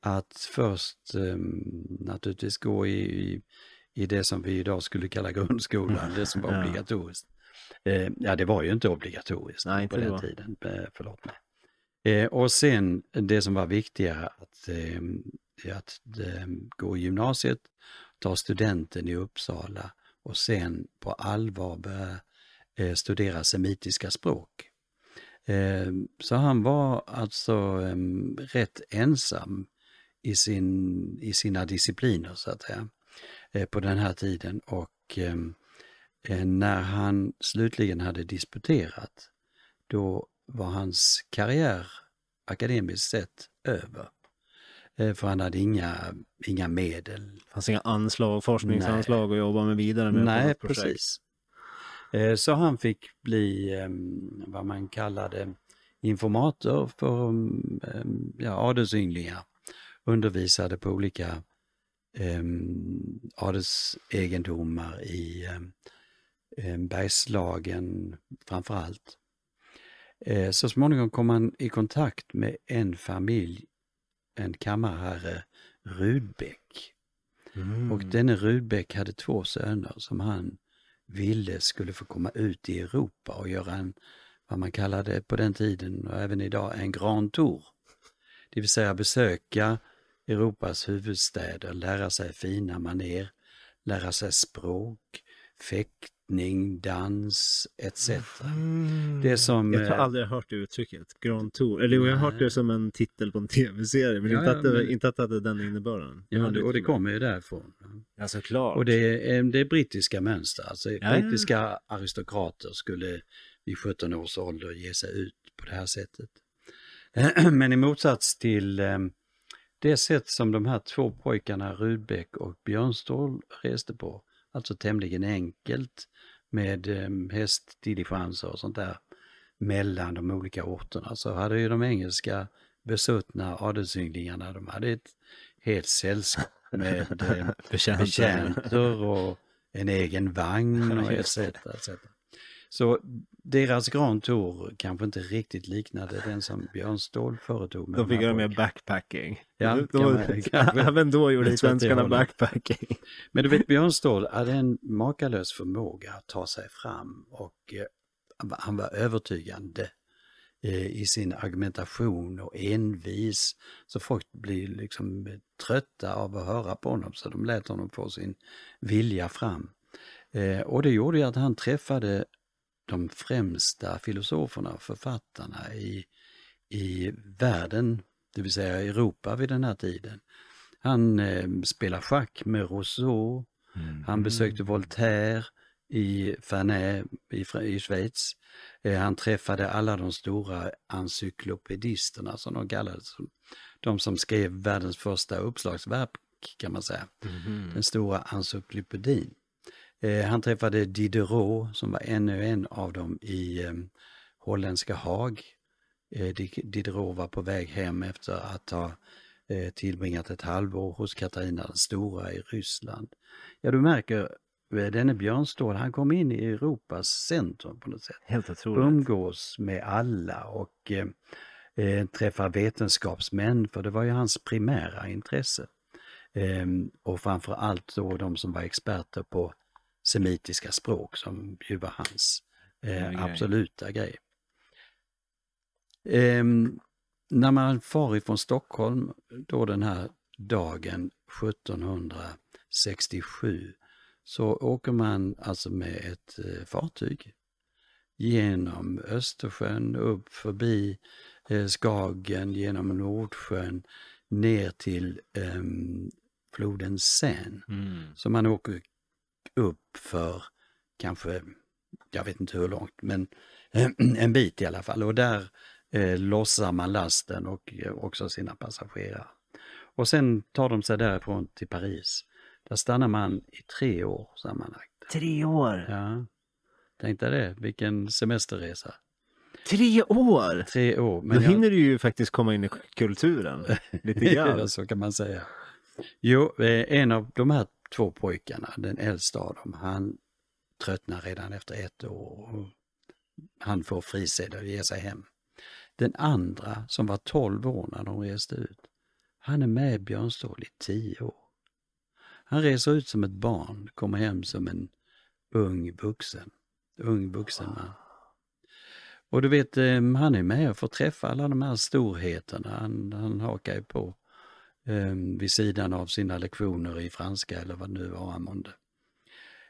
att först eh, naturligtvis gå i, i, i det som vi idag skulle kalla grundskolan, det som var obligatoriskt. Eh, ja, det var ju inte obligatoriskt Nej, inte på den tiden, eh, förlåt mig. Eh, och sen det som var viktigare, att, eh, att eh, gå i gymnasiet, ta studenten i Uppsala och sen på allvar börja eh, studera semitiska språk. Eh, så han var alltså eh, rätt ensam i, sin, i sina discipliner så att säga eh, på den här tiden och eh, när han slutligen hade disputerat då var hans karriär akademiskt sett över. Eh, För han hade inga, inga medel. fanns inga anslag, forskningsanslag att jobba med vidare med Nej, projekt. precis. Eh, Så han fick bli eh, vad man kallade informator för eh, ja, adelsynglingar. Undervisade på olika eh, adelsegendomar i eh, Bergslagen framför allt. Eh, Så småningom kom han i kontakt med en familj, en kammarherre Rudbeck. Mm. Och denne Rudbeck hade två söner som han ville skulle få komma ut i Europa och göra en, vad man kallade på den tiden och även idag, en Grand Tour. Det vill säga besöka Europas huvudstäder, lära sig fina maner, lära sig språk, fäktning, dans etc. Mm. Det som, Jag har eh, aldrig hört det uttrycket, Grand Tour. Eller jo, jag har hört Nej. det som en titel på en tv-serie, men Ja, inte, ja, att det, men- inte att det hade den innebörden. Ja, det, och det kommer ju därifrån. Ja, såklart. Och det är, det är brittiska mönster, alltså ja. brittiska aristokrater skulle vid 17 års ålder ge sig ut på det här sättet. Men i motsats till eh, det sätt som de här två pojkarna Rudbeck och Björnstål reste på, alltså tämligen enkelt med eh, hästdiligenser och sånt där mellan de olika orterna, så hade ju de engelska besuttna adelsynglingarna, de hade ett helt sällskap med eh, Betjänter. och en egen vagn och etc. etc. Så deras Grand Tour kanske inte riktigt liknade den som Björn Ståhl företog. med De fick göra mer backpacking. Ja, de, man- kanske. även då gjorde svenskarna backpacking. Men du vet, Björn Ståhl hade en makalös förmåga att ta sig fram och eh, han var- han var övertygande eh, i sin argumentation och envis. Så folk blir liksom eh, trötta av att höra på honom så de lät honom få sin vilja fram. Eh, och det gjorde ju att han träffade de främsta filosoferna och författarna i, i världen, det vill säga Europa vid den här tiden. Han eh, spelade schack med Rousseau, han besökte Voltaire i Ferney i, i Schweiz. Eh, han träffade alla de stora encyklopedisterna som de kallades. De som skrev världens första uppslagsverk kan man säga. Mhm. Den stora encyklopedin. Eh, han träffade Diderot som var ännu en av dem i eh, holländska Haag. Eh, Di- Diderot var på väg hem efter att ha eh, tillbringat ett halvår hos Katarina den stora i Ryssland. Ja, du märker, eh, denne Björnstål, han kom in i Europas centrum på något sätt. Helt otroligt. Umgås med alla och eh, eh, träffa vetenskapsmän, för det var ju hans primära intresse. Eh, och framför allt då de som var experter på semitiska språk som ju var hans eh, absoluta grej. Ehm, när man far ifrån Stockholm då den här dagen 1767 så åker man alltså med ett eh, fartyg genom Östersjön, upp förbi eh, Skagen, genom Nordsjön, ner till eh, floden Seine. Mm. Så man åker upp för kanske, jag vet inte hur långt, men en bit i alla fall. Och där eh, lossar man lasten och eh, också sina passagerare. Och sen tar de sig därifrån till Paris. Där stannar man i tre år sammanlagt. Tre år! Ja, tänk dig det, vilken semesterresa. Tre år! Tre år. Då hinner du ju faktiskt komma in i kulturen lite grann. så kan man säga. Jo, eh, en av de här två pojkarna, den äldsta av dem, han tröttnar redan efter ett år. Och han får frisedel och ger sig hem. Den andra, som var 12 år när de reste ut, han är med Björn Ståhl i 10 år. Han reser ut som ett barn, kommer hem som en ung vuxen. Ung vuxen man. Och du vet, eh, han är med och får träffa alla de här storheterna. Han, han hakar ju på eh, vid sidan av sina lektioner i franska eller vad det nu var han månde.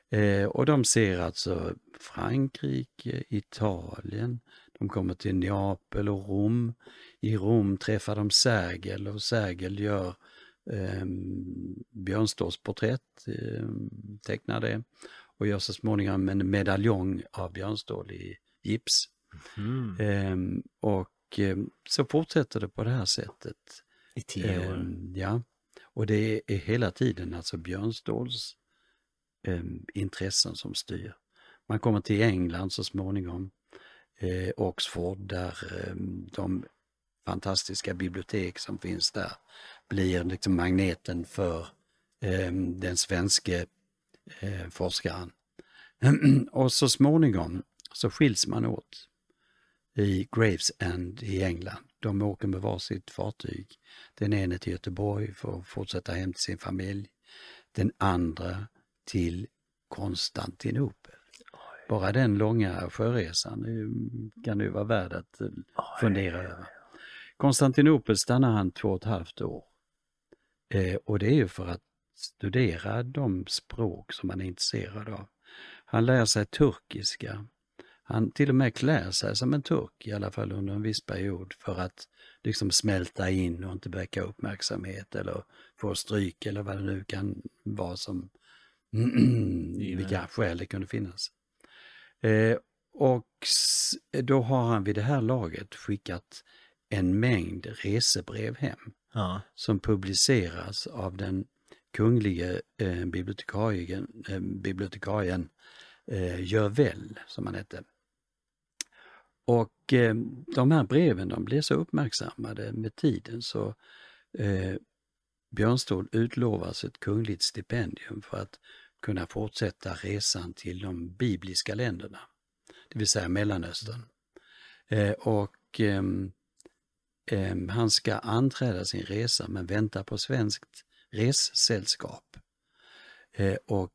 Eh, och de ser alltså Frankrike, Italien, de kommer till Neapel och Rom. I Rom träffar de Sergel och Sergel gör eh, Björnståls porträtt, eh, tecknar det och gör så småningom en medaljong av Björnstål i gips. Mm. Eh, och eh, så fortsätter det på det här sättet. I tio år. Eh, ja, och det är hela tiden alltså Björnståls eh, intressen som styr. Man kommer till England så småningom, eh, Oxford, där eh, de fantastiska bibliotek som finns där blir liksom magneten för eh, den svenske eh, forskaren. och så småningom så skiljs man åt i Gravesend i England. De åker med varsitt fartyg. Den ene till Göteborg för att fortsätta hem till sin familj. Den andra till Konstantinopel. Bara den långa sjöresan kan ju vara värd att eh, fundera över. Konstantinopel stannar han två och ett halvt år. Eh, och det är ju för att studera de språk som han är intresserad av. Han lär sig turkiska. Han till och med klär sig som en turk, i alla fall under en viss period, för att liksom smälta in och inte väcka uppmärksamhet eller få stryk eller vad det nu kan vara som vilka skäl det kunde finnas. Eh, och då har han vid det här laget skickat en mängd resebrev hem Ja. som publiceras av den kunglige eh, bibliotekarien, eh, bibliotekarien eh, som han hette. Och eh, de här breven de blev så uppmärksammade med tiden så eh, Björnstål utlovas ett kungligt stipendium för att kunna fortsätta resan till de bibliska länderna, det vill säga Mellanöstern. Eh, och ehm, han ska anträda sin resa men vänta på svenskt ressällskap. Eh, och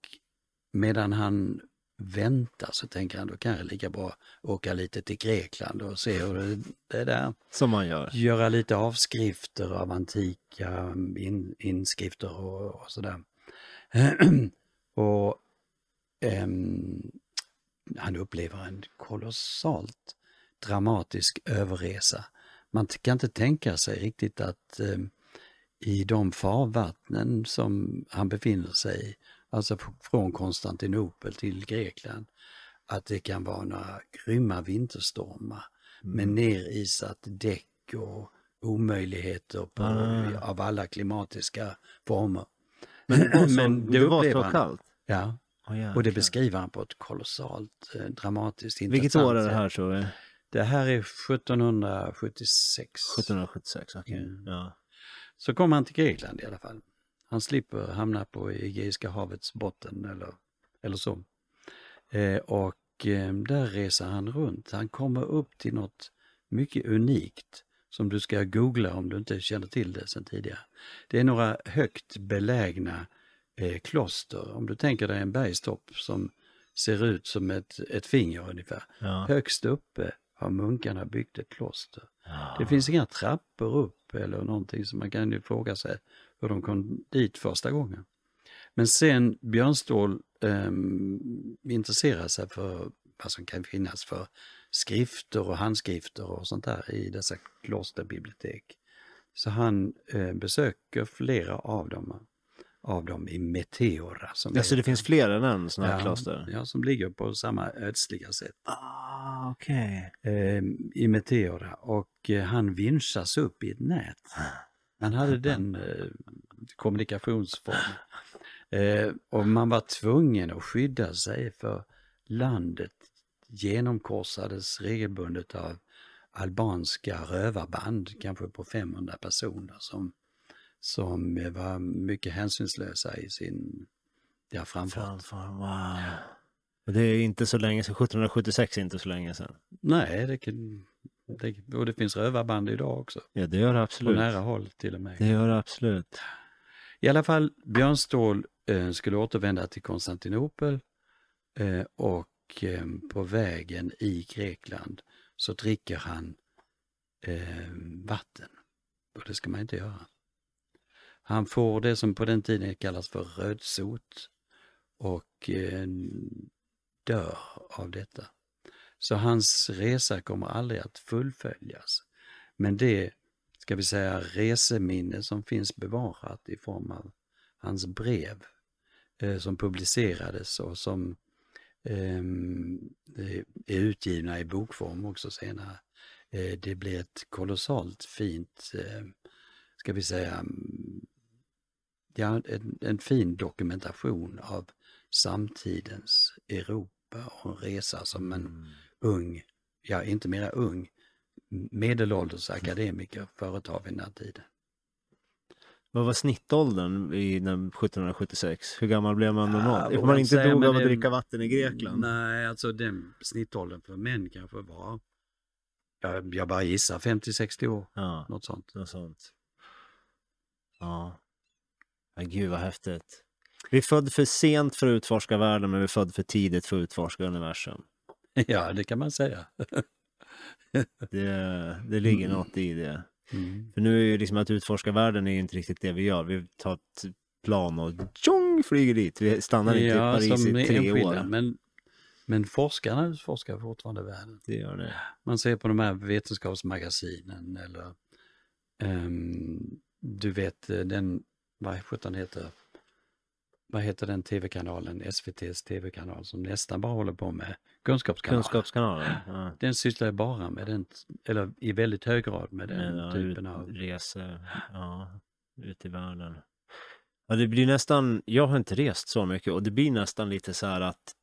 medan han väntar så tänker han då kan jag lika bra åka lite till Grekland och se hur det, det är där. Som man gör. Göra lite avskrifter av antika in, inskrifter och, och sådär. och ehm, han upplever en kolossalt dramatisk överresa. Man kan inte tänka sig riktigt att ehm, i de farvattnen som han befinner sig i, alltså från Konstantinopel till Grekland, att det kan vara några grymma vinterstormar med nerisat däck och omöjligheter på, Ah. av alla klimatiska former. Men det var så, Men det var så kallt? Ja, jäklar. och det beskriver han på ett kolossalt eh, dramatiskt Vilket intressant år är det här tror du? Det här är 1776. 1776, okej. Mm. Ja. Så kommer han till Grekland i alla fall. Han slipper hamna på Egeiska havets botten eller, eller så. Eh, och eh, där reser han runt. Han kommer upp till något mycket unikt som du ska googla om du inte känner till det sedan tidigare. Det är några högt belägna eh, kloster. Om du tänker dig en bergstopp som ser ut som ett, ett finger ungefär. Ja. Högst uppe har munkarna byggt ett kloster. Det finns inga trappor upp eller någonting så man kan ju fråga sig hur de kom dit första gången. Men sen Björn Ståhl eh, intresserar sig för vad som kan finnas för skrifter och handskrifter och sånt där i dessa klosterbibliotek. Så han eh, besöker flera av dem, av dem i Meteora. Som Ja, så det finns fler än en sån här ja, kloster? Ja, som ligger på samma ödsliga sätt Ah, okej. eh, i Meteora och eh, han vinschas upp i ett nät. Han hade den eh, kommunikationsformen. Eh, och man var tvungen att skydda sig för landet genomkorsades regelbundet av albanska rövarband, kanske på 500 personer som, som var mycket hänsynslösa i sin ja, framfart. Framför, wow. Det är inte så länge sedan, 1776 är inte så länge sedan. Nej, det kan, det, och det finns rövarband idag också. Ja, det gör det På absolut. nära håll till och med. Det gör det absolut. I alla fall, Björn Ståhl eh, skulle återvända till Konstantinopel eh, och eh, på vägen i Grekland så dricker han eh, vatten. Och det ska man inte göra. Han får det som på den tiden kallas för rödsot och eh, dör av detta. Så hans resa kommer aldrig att fullföljas. Men det, ska vi säga, reseminne som finns bevarat i form av hans brev eh, som publicerades och som ehm, eh, är utgivna i bokform också senare. Eh, det blir ett kolossalt fint, eh, ska vi säga, mm, ja, en, en fin dokumentation av samtidens Europa och en resa som en mm ung, ja inte mera ung, medelålders akademiker företar vid den här tiden. Vad var snittåldern i när- 1776? Hur gammal blev man Ja, normalt? vågar Ifall man inte säga, dog av att dricka vatten i Grekland? Nej, alltså den snittåldern för män kanske var, jag, jag bara gissar 50-60 år, Ja, något sånt. något sånt. Ja. ja. Gud vad häftigt. Vi är född för sent för att utforska världen, men vi är född för tidigt för att utforska universum. Ja, det kan man säga. Det, det ligger Mm. något i det. Mm. För nu är ju liksom att utforska världen är ju inte riktigt det vi gör. Vi tar ett plan och tjong flyger dit. Vi stannar inte i Paris i tre år. Men, men forskarna utforskar fortfarande världen. Det gör det. Man ser på de här vetenskapsmagasinen eller ehm, du vet eh, den, vad sjutton heter, vad heter den tv-kanalen, SVTs tv-kanal som nästan bara håller på med kunskapskanaler. Kunskapskanalen. Ja. Den sysslar bara med den, eller i väldigt hög grad med den ja, typen ut- av... Resor, ja, ut i världen. Ja, det blir nästan, jag har inte rest så mycket och det blir nästan lite så här att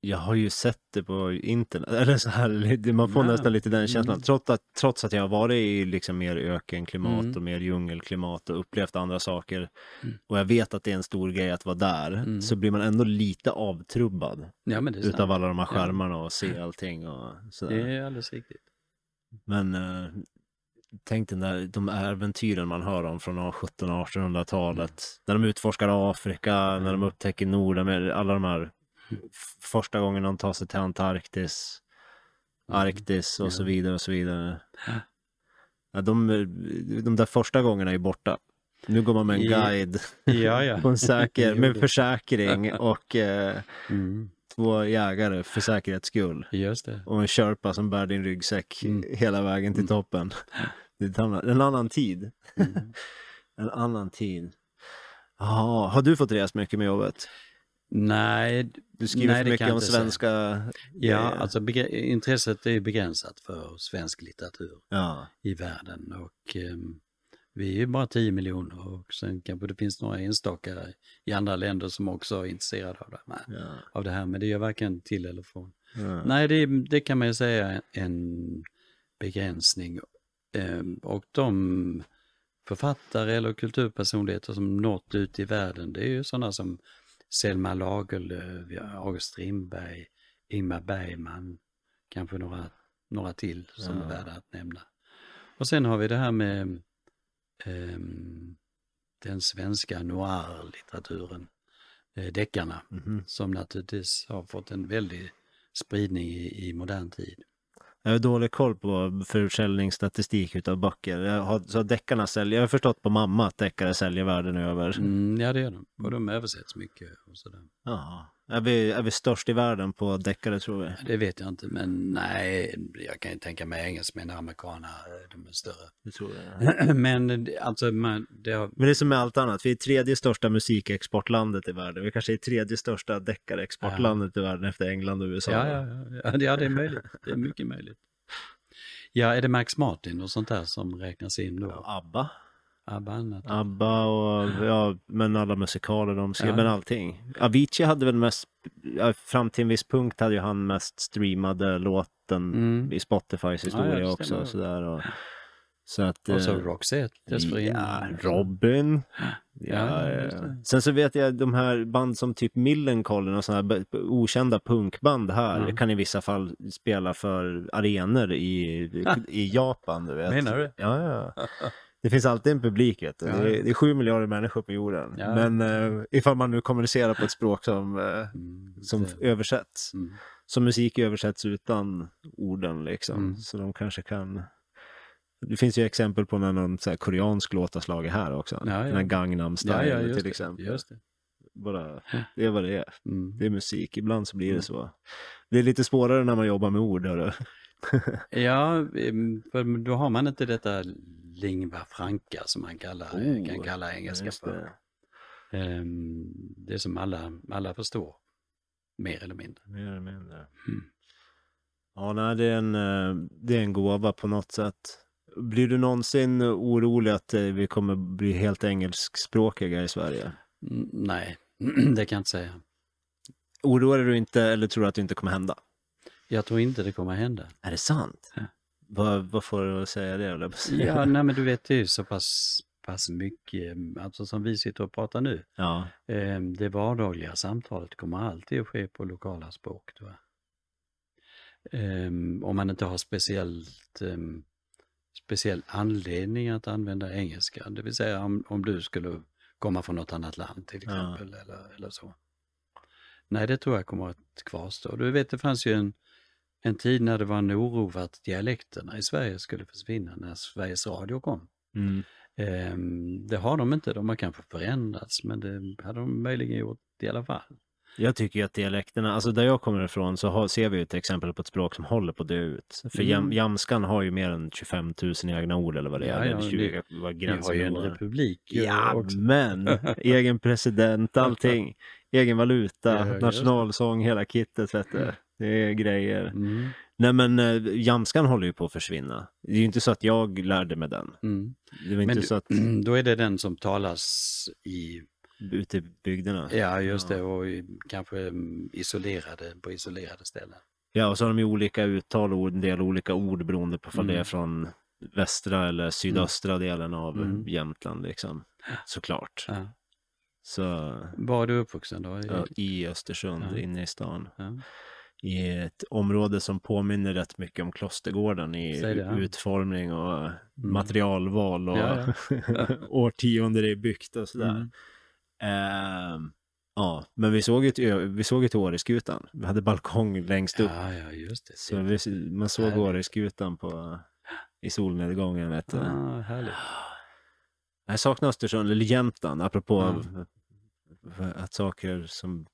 jag har ju sett det på internet, eller så här, man får Ja. nästan lite den känslan, Mm. trots, att, trots att jag har varit i liksom mer ökenklimat Mm. och mer djungelklimat och upplevt andra saker Mm. och jag vet att det är en stor grej att vara där, Mm. så blir man ändå lite avtrubbad Ja, utav alla de här Ja. skärmarna och se allting och sådär. Det är alldeles riktigt. Men eh, tänk den där, de äventyren man hör om från 1700 och 1800-talet. När de utforskar Afrika, när de upptäcker Nordamerika, alla de här första gången de tar sig till Antarktis, Arktis och så vidare och så vidare. Ja. De, de där första gångerna är borta. Nu går man med en guide Ja, ja. på en säker, med försäkring och eh, Mm, två jägare för säkerhets skull. Och en Sherpa som bär din ryggsäck Mm. hela vägen till Mm. toppen. Det är en annan tid. Mm. En annan tid. Jaha, har du fått resa mycket med jobbet? Nej, Du skriver Nej, för mycket om svenska... ja, eh, alltså intresset är begränsat för svensk litteratur ja. i världen och ehm, vi är ju bara 10 miljoner och sen kanske det finns några enstaka i andra länder som också är intresserade av det här, Ja. av det här men det gör varken till eller från. Ja. Nej, det, det kan man ju säga en begränsning. Ehm, Och de författare eller kulturpersonligheter som nått ut i världen, det är ju sådana som Selma Lagerlöf, August Strindberg, Ingmar Bergman, kanske några, några till som Ja. är värda att nämna. Och sen har vi det här med ehm, den svenska noir-litteraturen, eh, deckarna Mhm. som naturligtvis har fått en väldig spridning i, i modern tid. Jag har dålig koll på försäljningsstatistik utav böcker. Jag har, så deckarna säljer, jag har förstått på mamma att deckare säljer världen över. Mm, ja, det gör de. Och de översätts mycket och sådär. Ja. Är vi, är vi störst i världen på deckare tror vi? Det vet jag inte, men nej, jag kan ju tänka mig engelsmän och amerikaner, de är större. Det tror jag. Men alltså, man, det har... Men det är som med allt annat, vi är tredje största musikexportlandet i världen. Vi kanske är tredje största deckarexportlandet i världen efter England och USA. Ja, ja, ja, ja, det- ja, är möjligt. Det är mycket möjligt. Ja, är det Max Martin och sånt där som räknas in då? ABBA. ABBA annat? ABBA och ja, men alla musikaler de skrev, Ja. men allting. Avicii hade väl mest, ja, fram till en viss punkt hade ju han mest streamade låten Mm. i Spotifys historia det också. stämmer. Sådär, och, så att... Och så eh, Roxette dessförinnan. Ja, Robin. Ja, Ja, ja. det. Sen så vet jag de här band som typ Millencolin och sådana här okända punkband här Ja. kan i vissa fall spela för arenor i, i Japan. Du vet. Menar du? Ja, ja. Det finns alltid en publik, vet du. Ja. Det, är, det är sju miljarder människor på jorden. Ja. Men eh, ifall man nu kommunicerar på ett språk som, eh, Mm, som det- översätts. mm. Som musik översätts utan orden liksom. Mm. Så de kanske kan... Det finns ju exempel på när någon så här, koreansk låt har slagit här också. Ja. Den här Gangnam style till det. exempel. Just det. Bara, det är vad det är. Mm. Det är musik. Ibland så blir det Mm. så. Det är lite svårare när man jobbar med ord. Hörru. Ja, för då har man inte detta lingua franca som man kallar, Oh, kan kalla engelska för. det. Em, Det som alla, alla förstår, mer eller mindre. Mer eller mindre. Mm. Ja, nej, det är, en, eh, det är en gåva på något sätt. Blir du någonsin orolig att eh, vi kommer bli helt engelskspråkiga i Sverige? Nej, det kan jag inte säga. Oroar du inte eller tror du att det inte kommer hända? Jag tror inte det kommer hända. Är det sant? Ja. Vad, vad får du att säga det? Ja, nej men du vet det är ju så pass, pass mycket, em, alltså som vi sitter och pratar nu. ja. Em, Det vardagliga samtalet kommer alltid att ske på lokala språk. Jag. Em, Om man inte har speciellt, em, speciell anledning att använda engelska, det vill säga om, om du skulle komma från något annat land till Ja. exempel eller, eller så. Nej, det tror jag kommer att kvarstå. Du vet, det fanns ju en, en tid när det var en oro för att dialekterna i Sverige skulle försvinna när Sveriges Radio kom. Mm. Ehm, Det har de inte, de har kanske förändrats men det hade de möjligen gjort i alla fall. Jag tycker ju att dialekterna, alltså där jag kommer ifrån så har, ser vi ju ett exempel på ett språk som håller på att dö ut. För Mm. jam, jamskan har ju mer än 25 000 egna ord eller vad det är. Ja, ja, eller 20, vad Vi har ju en republik Ja, men egen president, allting. Egen valuta, Ja, nationalsång, hela kittet vet du. Det är grejer. Mm, Nej men eh, jamskan håller ju på att försvinna. Det är ju inte så att jag lärde mig den. mm. Det var inte Men så att då är det den som talas i, ute i bygderna. ja just Ja. det, och i, kanske mm, isolerade, på isolerade ställen. Ja, och så har de ju olika uttal och en del olika ord beroende på om det är Mm. från västra eller sydöstra delen av Mm. Jämtland liksom. Såklart. Ja. Så Var är du uppvuxen då? I, ja, i Östersund, Ja. inne i stan. ja. I ett område som påminner rätt mycket om Klostergården i det, ja. utformning och materialval och Ja, årtionden det är byggt och sådär. Mm. Ehm, ja, men vi såg Ö- vi såg till Åreskutan. Vi hade balkong längst upp. Ja, ja, just det. Så vi, man såg. Åreskutan på, i solnedgången. Vet du. Ah, härligt. Jag saknar Östersund, eller Jämtland, apropå Ja. att saker som,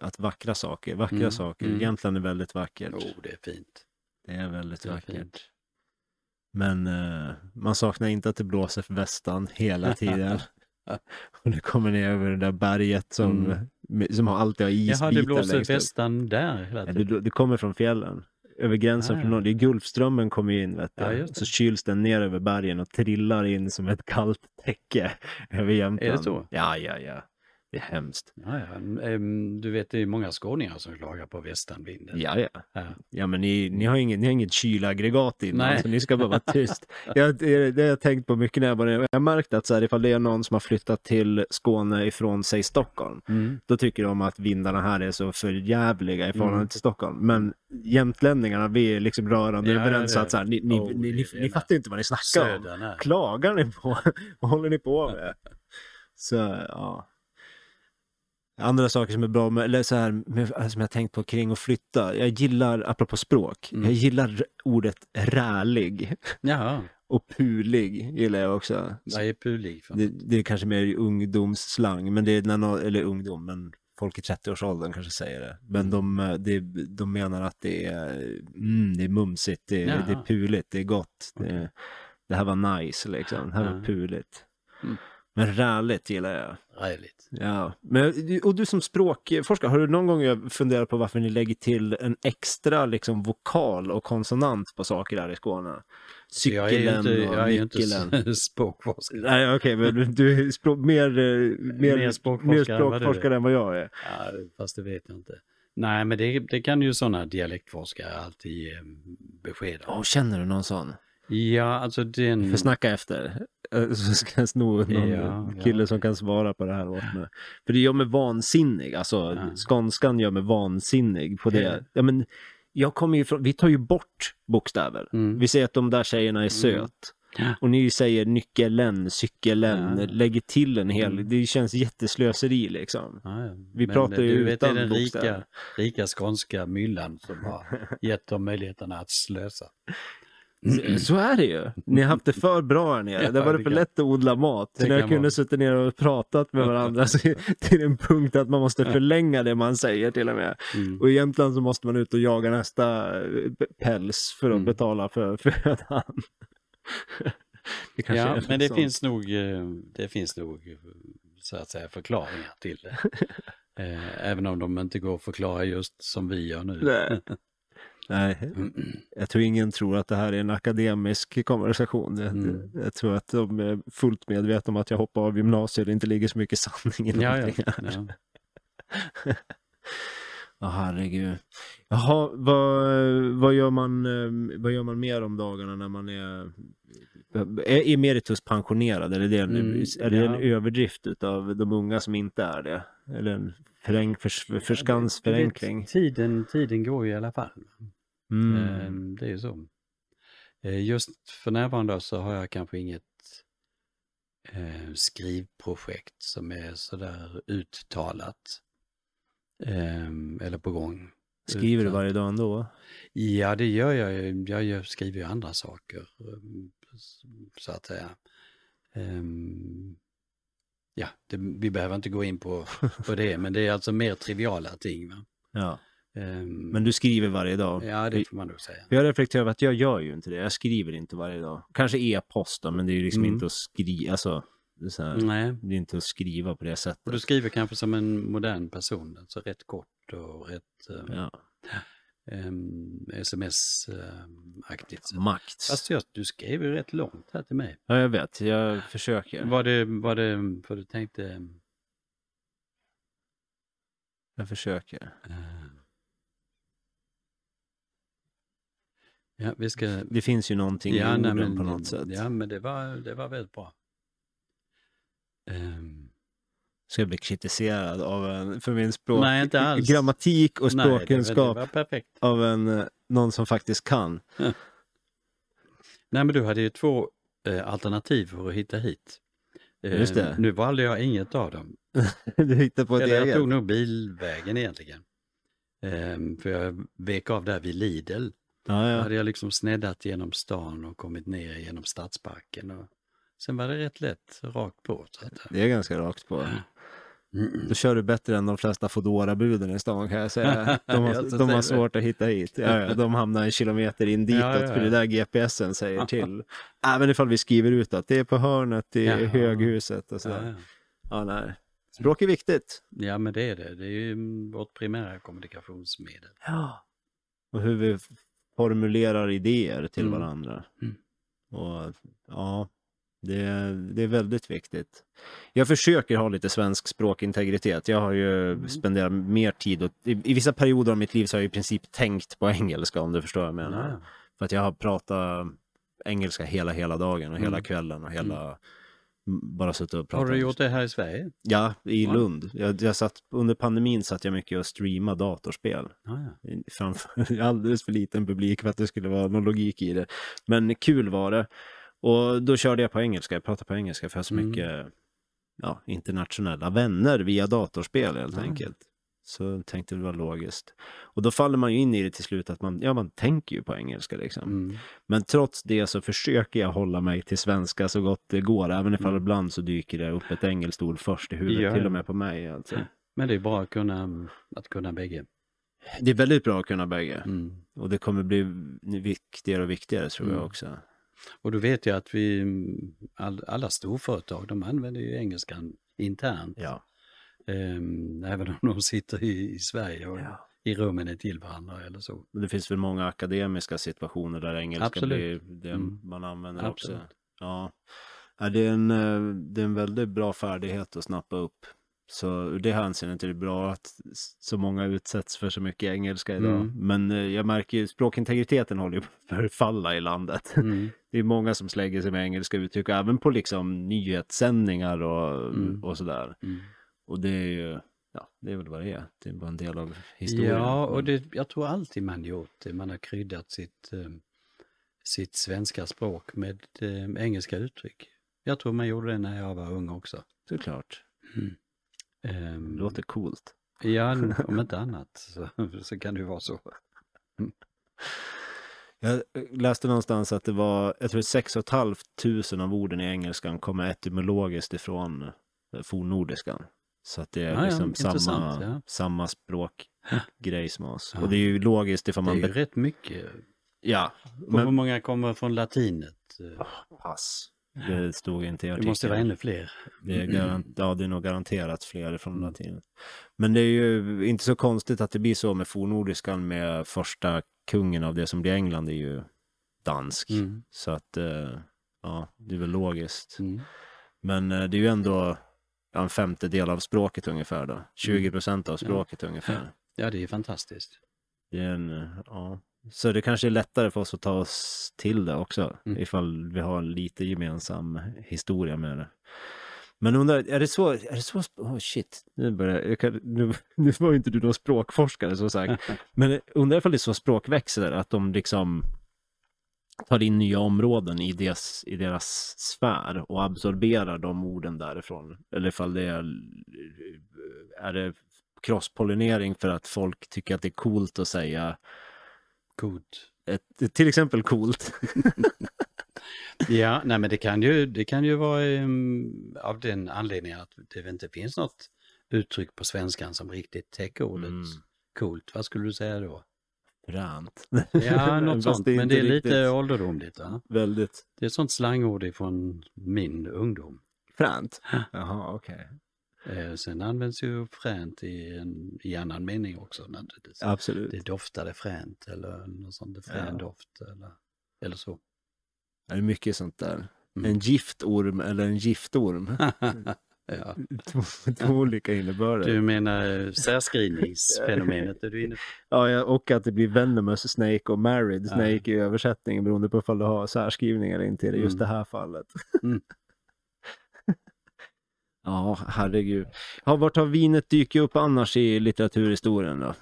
att vackra saker, vackra Mm, saker. mm. Jämtland är väldigt vackert. Oh, det är fint. Det är väldigt Det är vackert. fint. Men eh, man saknar inte att det blåser för västan hela tiden. Och det kommer ner över det där berget som, Mm. som har alltid har isbitar Jaha, det blåser västan där hela Ja, tiden. det, det kommer från fjällen. Över gränsen Ah, från ja. Det är Gulfströmmen kommer in vet du. Ja. Så kyls den ner över bergen och trillar in som ett kallt täcke över Jämtland. Är det så? Ja, ja, ja. Det är hemskt. Ja, ja. Ehm, Du vet, det är många skåningar som klagar på västanvinden. Ja, ja. Ja. Ja, men ni, ni har inget, ni har inget kylaggregat innan, Nej. så ni ska bara vara tyst. Jag, det, det har jag tänkt på mycket när jag nere. Jag har märkt att så här, ifall det är någon som har flyttat till Skåne ifrån, säg Stockholm, Mm. då tycker de att vindarna här är så förjävliga i förhållande Mm. till Stockholm. Men jämtlänningarna, vi är liksom rörande Ja, överens ja, att så här, ni, ni, Oh, ni, ni, ni fattar inte vad ni snackar om. Södern här. Klagar ni på? vad håller ni på med? Så, ja. Andra saker som är bra, med, eller så här, med, som jag tänkt på kring att flytta. Jag gillar, apropå språk, Mm. jag gillar ordet rälig. Jaha, Och pulig gillar jag också. vad är pulig för? Det, det är kanske mer ungdomsslang, men det är när nå- eller ungdom, men folk i 30-årsåldern kanske säger det. Men de, eh, det, de menar att det är, mm, det är mumsigt, det, är- det är puligt, det är gott. Det, det här var nice liksom, det här var puligt. Mm. Men räligt gillar jag. Räligt. Ja, men, och du som språkforskare, har du någon gång funderat på varför ni lägger till en extra liksom, vokal och konsonant på saker här i Skåne? Ju Cykeln inte, och jag är ju inte nyckeln. s- språkforskare. Nej, okej, men du- är språk, mer, eh, mer, Mer språkforskare mer språkforskare än vad jag är. Ja, fast det vet jag inte. Nej, men det, det kan ju sådana dialektforskare alltid ge besked om. Åh, känner du någon sån? Ja, alltså den... För snacka efter. Eh, Så ska jag sno någon Ja, kille ja. som kan svara på det här åt mig. För det gör mig vansinnig, alltså Ja. skånskan gör mig vansinnig på det. Ja, men, jag kommer ju från, vi tar ju bort bokstäver. Mm. Vi säger att de där tjejerna är söt. Ja. Och ni säger nyckelen, cykelen, Ja. lägger till en hel, Mm. det känns jätteslöseri liksom. Vi Men pratar ju du vet, det är utan den rika, rika skånska myllan som har gett dem möjligheterna att slösa. Så- Så är det ju. Ni har haft det för bra här nere. Ja, det var det det för lätt att odla mat. det När jag kunde suttit ner och pratat med varandra så till en punkt att man måste förlänga det man säger till och med. Mm. Och i Jämtland så måste man ut och jaga nästa eh, päls för att Mm. betala för födan. det Ja, men det sånt. finns nog, eh, det finns nog eh, så att säga förklaringar till det. Eh, Även om de inte går att förklara just som vi gör nu. Nej. Nej, jag tror ingen tror att det här är en akademisk konversation. Jag, Mm. jag tror att de är fullt medvetna om att jag hoppar av gymnasiet det inte ligger så mycket sanning i Ja, någonting. ja, ja. Ja, herregud. Jaha, vad, vad, gör man, eh, vad gör man mer om dagarna när man är, är emeritus pensionerad? Eller är det en, Mm, är det ja. en överdrift av de unga som inte är det? Eller en förenk, förs, förskans Du vet, förenkling? Tiden, tiden går ju i alla fall. Mm. Eh, Det är ju så. Eh, Just för närvarande så har jag kanske inget eh, skrivprojekt som är sådär uttalat. Eller på gång. Skriver du varje dag ändå? Ja, det gör jag. Jag skriver ju andra saker, eh, så att säga. Ehm, ja, det, vi behöver inte gå in på, på det, men det är alltså mer triviala ting. Va? Ja. Ehm, Men du skriver varje dag? Ja, det får man nog säga. Jag reflekterar över att jag gör ju inte det. Jag skriver inte varje dag. Kanske e-post då, men det är ju liksom Mm. inte att skriva. Alltså, det, är Nej, det är inte att skriva på det sättet. och du skriver kanske som en modern person, alltså rätt kort och rätt eh, Ja. ehm, sms-aktigt. Makt. Fast jag, du skrev ju rätt långt här till mig. Ja, jag vet. Jag försöker. Var det, var det, för du tänkte, Jag försöker. eh, ja, vi ska, Det finns ju någonting i orden på något sätt. Ja, men det var, det var väldigt bra. Ehm, Ska jag bli kritiserad av en, för min språk... Nej, inte alls. Grammatik och nej, det, språkkunskap det var perfekt. av en, eh, någon som faktiskt kan. Nej, men du hade ju två eh, alternativ för att hitta hit. Eh, Just det. Nu valde jag inget av dem. du hittar på ett Eller jag eget. tog nog bilvägen egentligen. Ehm, för jag vek av där vid Lidl. Ja, Då ja. hade jag liksom sneddat genom stan och kommit ner genom Stadsparken. Och sen var det rätt lätt, rakt på. Att, Det är ganska rakt på. mm, Då kör du bättre än de flesta foodora buden i stan kan jag säga. De har, de har svårt att hitta hit. Ja, ja, de hamnar en kilometer in ditåt Ja, ja, för det där GPSen säger till. Även ifall vi skriver ut att det är på hörnet i höghuset och ja, sådär. ja. Nej. Språk är viktigt. ja, men det är det. Det är ju mm, vårt primära kommunikationsmedel. Ja. Och hur vi formulerar idéer till Mm. varandra. Mm. Och ja, det, det är väldigt viktigt. Jag försöker ha lite svensk språkintegritet. Jag har ju Mm. spenderat mer tid och i, i vissa perioder av mitt liv så har jag i princip tänkt på engelska om du förstår vad jag menar. För att jag har pratat engelska hela, hela dagen och hela Mm. kvällen och hela m- bara suttit och pratat. Har du gjort det här i Sverige? Ja, i Ja. Lund. Jag, jag satt, under pandemin satt jag mycket och streamade datorspel Ja, ja. framför alldeles för liten publik för att det skulle vara någon logik i det. Men kul var det. Och då körde jag på engelska, jag pratade på engelska för jag har så Mm. mycket ja, internationella vänner via datorspel helt Ja. enkelt. Så tänkte det var logiskt. Och då faller man ju in i det till slut att man, ja man tänker ju på engelska liksom. Mm. Men trots det så försöker jag hålla mig till svenska så gott det går, även ifall Mm. ibland så dyker det upp ett engelskt ord först i huvudet, Ja, till och med på mig alltså. Men det är bra att kunna, att kunna bägge. Det är väldigt bra att kunna bägge. Mm. Och det kommer bli viktigare och viktigare tror jag Mm. också. Och då vet jag att vi, all, alla storföretag, de använder ju engelskan internt. Ja. Ehm, även om de sitter i, i Sverige och Ja. i rummen är till varandra eller så. Men Det finns väl många akademiska situationer där engelska Absolut. blir det Mm. man använder Absolut. också. Ja. Ja, det, är en, eh, det är en väldigt bra färdighet att snappa upp. Så ur det hänseendet är det bra att så många utsätts för så mycket engelska idag. Mm. Men eh, jag märker ju språkintegriteten håller ju på att förfalla i landet. Mm. Det är många som slänger sig med engelska uttryck, även på liksom nyhetssändningar och, Mm. och sådär. Mm. Och det är ju, ja, det är väl vad det är. Det är bara en del av historien. Ja, och det, jag tror alltid man gjort det. Man har kryddat sitt, eh, sitt svenska språk med eh, engelska uttryck. Jag tror man gjorde det när jag var ung också. Såklart. Ehm, Det låter coolt. Ja, om inte annat så, så kan det ju vara så. Jag läste någonstans att det var, jag tror 6 500 av orden i engelskan kommer etymologiskt ifrån eh, fornnordiskan. Så att det är Ja, ja, liksom intressant, samma, ja. samma språkgrej som oss. Ja. Och det är ju logiskt ifall Det är man... ju rätt mycket. Ja, Och hur men... många kommer från latinet? Eh, Pass. Det stod inte i Det artikeln. måste vara ännu fler. Det är, garant, ja, det är nog garanterat fler från Mm. latin. Men det är ju inte så konstigt att det blir så med fornnordiskan med första kungen av det som blir England det är ju dansk. Mm. Så att, eh, ja, det är väl logiskt. Mm. Men eh, det är ju ändå ja, en femtedel av språket ungefär då. 20 procent av språket ungefär. Ja, det är fantastiskt. Det är en, ja. Så det kanske är lättare för oss att ta oss till det också. Mm. Ifall vi har lite gemensam historia med det. Men undrar, är det så, är det så, oh shit, nu börjar jag, kan, nu, nu var ju inte du någon språkforskare så sagt. Men undrar ifall det är så språkväxer, att de liksom tar in nya områden i deras, i deras sfär och absorberar de orden därifrån. Eller ifall det är, är det crosspollinering för att folk tycker att det är coolt att säga Coolt. ett, till exempel coolt. Ja, nej men det kan ju, det kan ju vara em, av den anledningen att det inte finns något uttryck på svenskan som riktigt täcker ordet Mm. coolt. Vad skulle du säga då? Fränt. Ja, något sånt. Men inte det är lite riktigt ålderdomligt. Va? Väldigt Det är ett sånt slangord ifrån min ungdom. fränt. Jaha, okej. Eh, sen används ju fränt i, en, i annan mening också naturligtvis. Absolut. Det doftade fränt eller något sånt, frän Ja. doft eller, eller så. Det är mycket sånt där. Mm. En giftorm eller en giftorm. ja. två, två olika innebörder. Du menar särskrivningsfenomenet är du inne på? Ja, och att det blir venomous snake och married Ja. snake i översättningen beroende på ifall du har särskrivningar eller inte i just Mm. det här fallet. Mm. ja, herregud. Ja, vart har vinet dykt upp annars i litteraturhistorien då?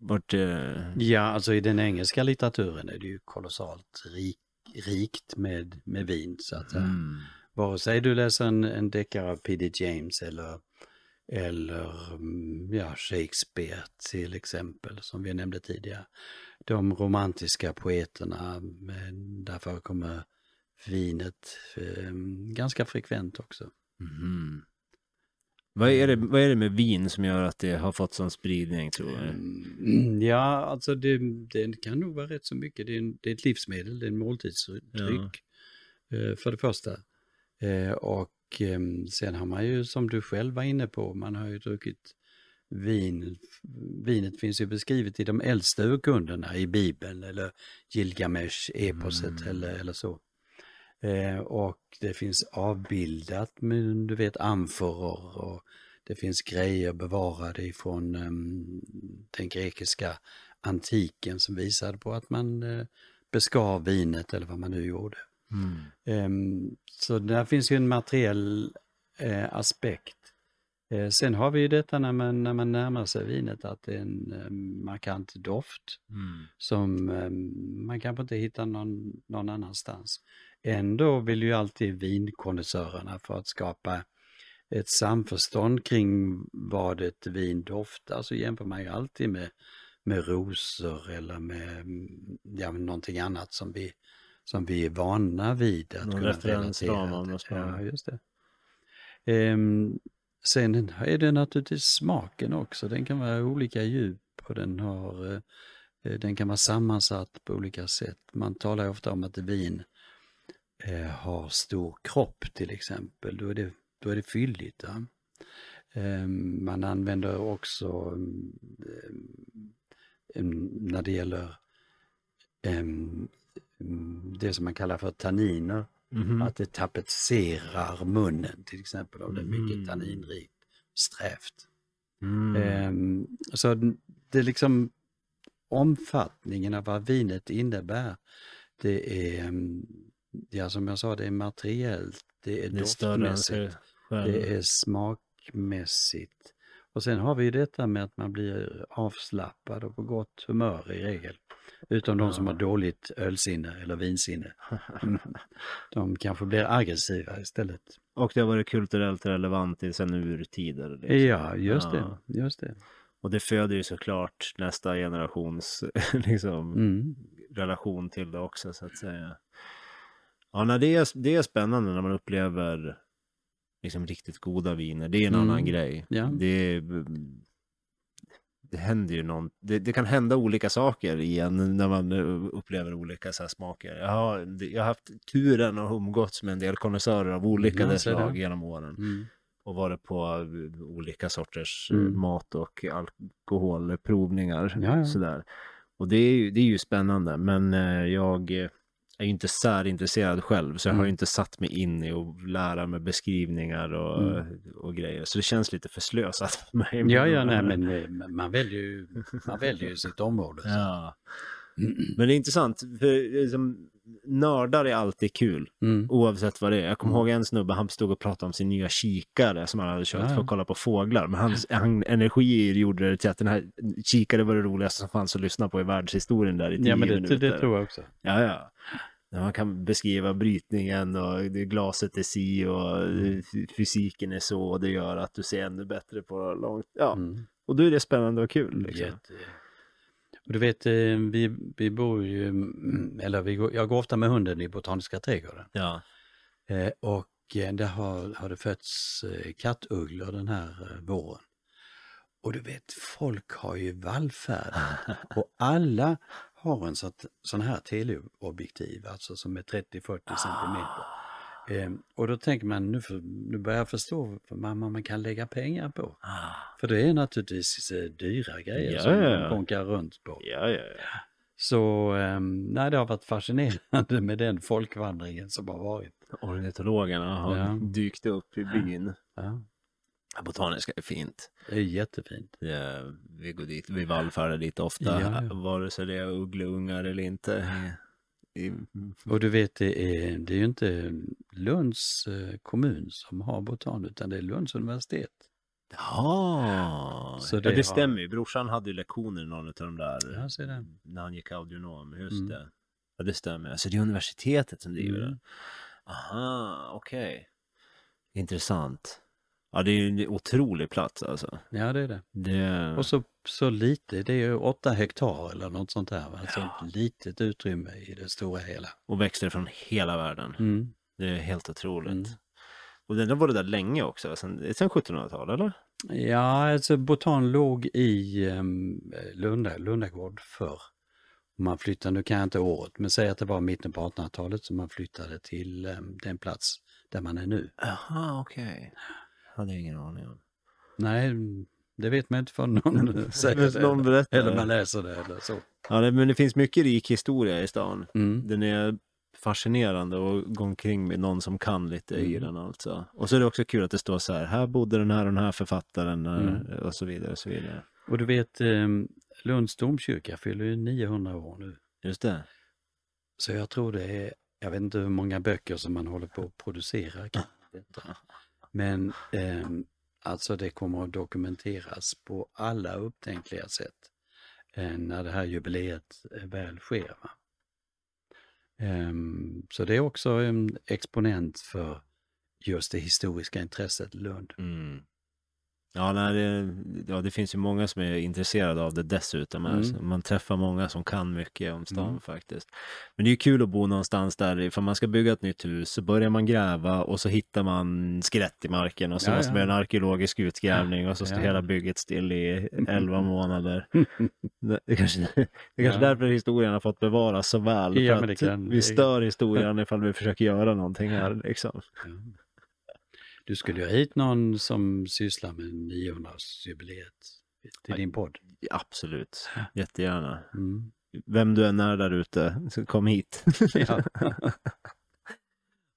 Vart, eh... Ja, alltså i den engelska litteraturen är det ju kolossalt rik, rikt med, med vin. Så att, mm. mm. Vare sig du läser en, en deckare av P.D. James eller, eller mm, ja, Shakespeare till exempel, som vi nämnde tidigare. De romantiska poeterna, där förekommer vinet eh, ganska frekvent också. Mhm. Vad, är det, vad är det med vin som gör att det har fått sån spridning tror du? Mm, ja, alltså det, det kan nog vara rätt så mycket. Det är, en, det är ett livsmedel, det är en måltidsdryck eh, för det första. Eh, och eh, sen har man ju, som du själv var inne på, man har ju druckit vin. Vinet finns ju beskrivet i de äldsta urkunderna i Bibeln eller Gilgamesh-eposet Mm. eller, eller så. Eh, och det finns avbildat med, du vet, amforor och det finns grejer bevarade ifrån um, den grekiska antiken som visade på att man uh, beskav vinet eller vad man nu gjorde. Mm. Um, så där finns ju en materiell uh, aspekt. Uh, sen har vi ju detta när man, när man närmar sig vinet att det är en um, markant doft Mm. som um, man kanske inte hittar någon, någon annanstans. Ändå vill ju alltid vinkonnässörerna för att skapa ett samförstånd kring vad ett vin doftar så jämför man ju alltid med, med rosor eller med ja, någonting annat som vi, som vi är vana vid. Att Någon kunna relatera till. Ja, just det. Ehm, sen är det naturligtvis smaken också. Den kan vara olika djup och den, har, eh, den kan vara sammansatt på olika sätt. Man talar ofta om att vin eh, har stor kropp till exempel. Då är det, då är det fylligt. Ja? Ehm, man använder också mm, em, när det gäller em, mm, det som man kallar för tanniner. Mhm. Att det tapetserar munnen till exempel av det är mycket Mm. tanninrikt, strävt. Mm. Ehm, så det är liksom omfattningen av vad vinet innebär. Det är, mm, ja som jag sa, det är materiellt, det är det doftmässigt, det är smakmässigt. Och sen har vi ju detta med att man blir avslappnad och på gott humör i regel. Utom de som har dåligt ölsinne eller vinsinne. Mm. De kanske blir aggressiva istället. Och det har varit kulturellt relevant i sen urtider. Liksom. Ja, just Ja. det. Just det. Och det föder ju såklart nästa generations liksom, Mm. relation till det också så att säga. Ja, nej, det, är, det är spännande när man upplever liksom riktigt goda viner. Det är en Mm. annan grej. Ja. Det, är- det händer ju någon, det, det kan hända olika saker igen när man eh, upplever olika så här smaker. Jag har, jag har haft turen att umgåtts med en del konnässörer av olika det. slag genom åren Mm. och varit på eh, olika sorters eh, Mm. mat och alkoholprovningar. Ja, ja. Sådär. Och det är, ju, det är ju spännande, men jag är ju inte särintresserad själv, så jag har Mm. ju inte satt mig in i att lära mig beskrivningar och, Mm. och grejer. Så det känns lite förslösat för mig. Ja, ja, nej, men eh, man väljer ju, man väljer ju sitt område. så. Ja. Men det är intressant, för liksom, nördar är alltid kul. Mm. Oavsett vad det är. Jag kommer Mm. ihåg en snubbe, han stod och pratade om sin nya kikare som han hade köpt Ja, för att kolla på fåglar. Men hans han, energi gjorde det till att den här kikare var det roligaste som fanns att lyssna på i världshistorien där i tio Ja, men det, minuter. det tror jag också. Ja, ja. Man kan beskriva brytningen och glaset är si och Mm. fysiken är så och det gör att du ser ännu bättre på långt. Ja, Mm. och då är det spännande och kul. Liksom. Jätte... Och du vet, eh, vi, vi bor ju, mm, eller vi går, jag går ofta med hunden i Botaniska trädgården. Ja. Eh, och eh, där har, har det fötts kattugglor den här våren. Och du vet, folk har ju vallfärdat och alla har en sån här teleobjektiv, alltså som är 30-40 centimeter. Eh, och då tänker man, nu, för, nu börjar jag förstå vad man, man kan lägga pengar på. Ah. För det är naturligtvis eh, dyra grejer Ja, som ja, man ja. konkar runt på. Ja, ja, ja. Så ehm, nej, det har varit fascinerande med den folkvandringen som har varit. Ornitologerna har Ja. dykt upp i byn. Ja, Botaniska är fint. det är jättefint. Ja, vi går dit, vi vallfärdar dit ofta, Ja, ja. vare sig det är uggleungar eller inte. I, Och du vet, det är, det är ju inte Lunds eh, kommun som har botan, utan det är Lunds universitet. ja, Så ja, det det har- stämmer ju. Brorsan hade ju lektioner i någon av de där, Ja, när han gick audionom, just Mm. det. Ja, det stämmer. Alltså det är universitetet som driver Mm. det. Aha, okej. Intressant. Ja, det är ju en otrolig plats alltså. Ja, det är det. Det... Och så, så lite, det är ju åtta hektar eller något sånt där. Alltså ett litet utrymme i det stora hela. Och växter från hela världen. Mm. Det är helt otroligt. Mm. Och den har varit där länge också, sen, sen 1700-talet eller? Ja, alltså Botan låg i um, Lunda, Lundagård förr. Man flyttade, nu kan jag inte året, men säg att det var mitten på 1800-talet som man flyttade till em, den plats där man är nu. Jaha, okej. Hade jag ingen aning om. Nej, det vet man inte för någon säger det. någon berättar. Eller man läser det eller så. Ja, det, men det finns mycket rik historia i stan. Mm. Den är fascinerande att gå omkring med någon som kan lite i Mm. den alltså. Och så är det också kul att det står så här, här bodde den här och den här författaren eh, Mm. och så vidare och så vidare. Och du vet, em, Lunds domkyrka fyller ju 900 år nu. Just det. Så jag tror det är, jag vet inte hur många böcker som man håller på att producera. Men eh, alltså det kommer att dokumenteras på alla upptänkliga sätt eh, när det här jubileet eh, väl sker. Va? Ehm, så det är också en exponent för just det historiska intresset Lund. Mm. Ja, nej, det, ja, det finns ju många som är intresserade av det dessutom. Mm. Alltså, man träffar många som kan mycket om stan Mm. faktiskt. Men det är ju kul att bo någonstans där, ifall man ska bygga ett nytt hus så börjar man gräva och så hittar man skelett i marken och så Ja, måste man ja. göra en arkeologisk utgrävning och så står hela bygget still i elva månader. Det kanske, det är kanske därför historien har fått bevaras så väl. För att kan- vi stör historien ifall vi försöker göra någonting här liksom. Ja. Du skulle ju ha hit någon som sysslar med 900-årsjubileet till din podd. Absolut, jättegärna. Mm. Vem du än är där ute, kom hit. Ja.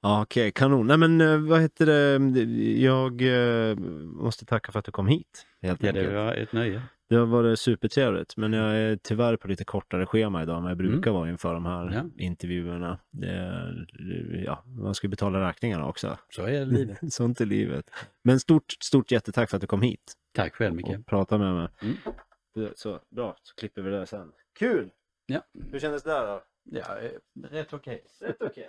Ja, okej, kanon. Nej men eh, vad heter det, jag eh, måste tacka för att du kom hit. Helt ja, enkelt. det var ett nöje. Det har varit supertrevligt, men jag är tyvärr på lite kortare schema idag än jag brukar vara inför de här Mm. Ja. intervjuerna. Är- ja, man ska betala räkningarna också. Så är livet. Sånt är livet. Men stort, stort jättetack för att du kom hit Tack själv Micke. och pratade med mig. Mm. Så, bra, så klipper vi det sen. Kul! Ja. Hur kändes det där då? Ja, eh, rätt okej. Rätt okej.